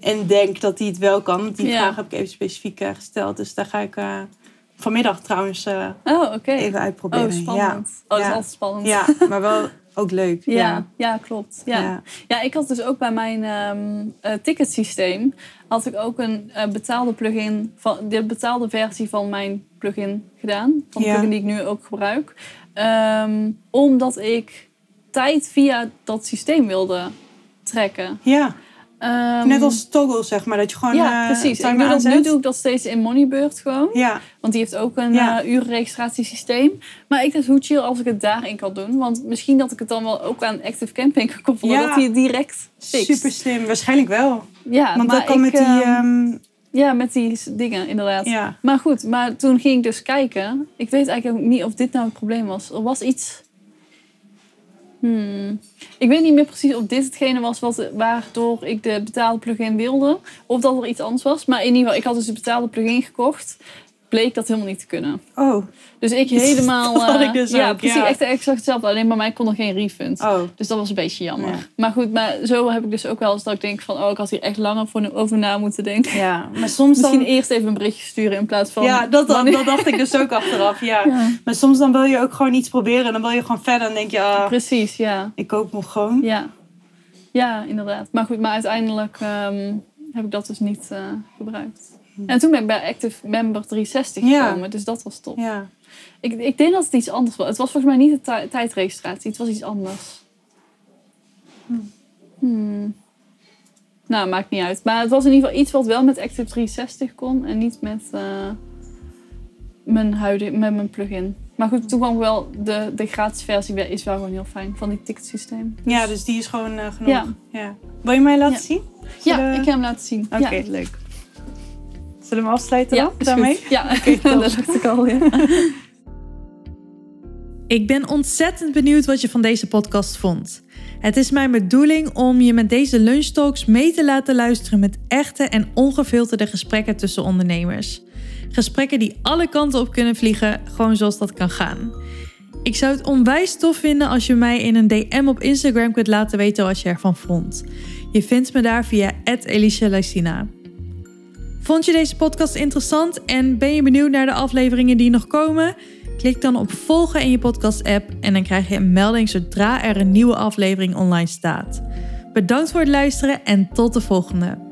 en denk dat die het wel kan. Die Ja. vraag heb ik even specifiek eh, gesteld. Dus daar ga ik eh, vanmiddag trouwens eh, Oh, even uitproberen. Oh, spannend. Oh, dat is Ja. altijd spannend. Ja. ja, maar wel ook leuk. Ja, Ja. ja, klopt. Ja. Ja. Ja. ik had dus ook bij mijn ehm eh, ticketsysteem had ik ook een eh, betaalde plugin van de betaalde versie van mijn plugin gedaan, van de Ja. plugin die ik nu ook gebruik, Ehm, omdat ik tijd via dat systeem wilde trekken. Ja. Ehm, Net als toggle, zeg maar. Dat je gewoon Ja, eh, precies. Ik doe dat, nu doe ik dat steeds in Moneybird gewoon. Ja, Want die heeft ook een Ja. eh, urenregistratiesysteem. Maar ik dacht, hoe chill als ik het daarin kan doen. Want misschien dat ik het dan wel ook aan Active Camping kan koppelen. Ja. Dat hij het direct fixt. super slim. Waarschijnlijk wel. Ja, Want maar dat kan ik, met die... ehm, ehm, Ja, met die dingen, inderdaad. ja. Maar goed, maar toen ging ik dus kijken. Ik weet eigenlijk ook niet of dit nou het probleem was. Er was iets... Hmm. Ik weet niet meer precies of dit hetgene was wat, waardoor ik de betaalde plugin wilde. Of dat er iets anders was. Maar in ieder geval, ik had dus de betaalde plugin gekocht. Bleek dat helemaal niet te kunnen. Oh, Dus ik helemaal... Dat had eh, ik dus ja, ook, precies. ja. Echt exact hetzelfde. Alleen bij mij kon er geen refund. oh. Dus dat was een beetje jammer. Ja. Maar goed, maar zo heb ik dus ook wel eens dat ik denk van... Oh, ik had hier echt langer voor, over na moeten denken. Ja, maar soms Misschien dan... eerst even een berichtje sturen in plaats van... Ja, dat, wanneer- dat dacht ik dus ook achteraf, ja. Ja, Maar soms dan wil je ook gewoon iets proberen. En dan wil je gewoon verder. En denk je, ah, precies, ja. ik koop nog gewoon. Ja, ja inderdaad. Maar goed, maar uiteindelijk ehm, heb ik dat dus niet eh, gebruikt. En toen ben ik bij Active Member 360 Ja. gekomen, dus dat was top. Ja. Ik, ik denk dat het iets anders was. Het was volgens mij niet de ti- tijdregistratie, het was iets anders. Hmm. Nou, maakt niet uit. Maar het was in ieder geval iets wat wel met Active 360 kon en niet met eh, mijn huidige, met mijn plugin. Maar goed, toen kwam wel de, de gratis versie is wel gewoon heel fijn van die ticketsysteem. ja, dus die is gewoon eh, genoeg. Ja. Ja. Wil je mij laten Ja. zien? Ja, ik ga hem laten zien. Oké, leuk. Zullen we hem afsluiten Ja, dan, daarmee? goed. Ja, dat dacht ik al. Ja. Ik ben ontzettend benieuwd wat je van deze podcast vond. Het is mijn bedoeling om je met deze lunchtalks mee te laten luisteren met echte en ongefilterde gesprekken tussen ondernemers. Gesprekken die alle kanten op kunnen vliegen, gewoon zoals dat kan gaan. Ik zou het onwijs tof vinden als je mij in een DM op Instagram kunt laten weten wat je ervan vond. Je vindt me daar via @elisha Vond je deze podcast interessant en ben je benieuwd naar de afleveringen die nog komen? Klik dan op volgen in je podcast-app en dan krijg je een melding zodra er een nieuwe aflevering online staat. Bedankt voor het luisteren en tot de volgende.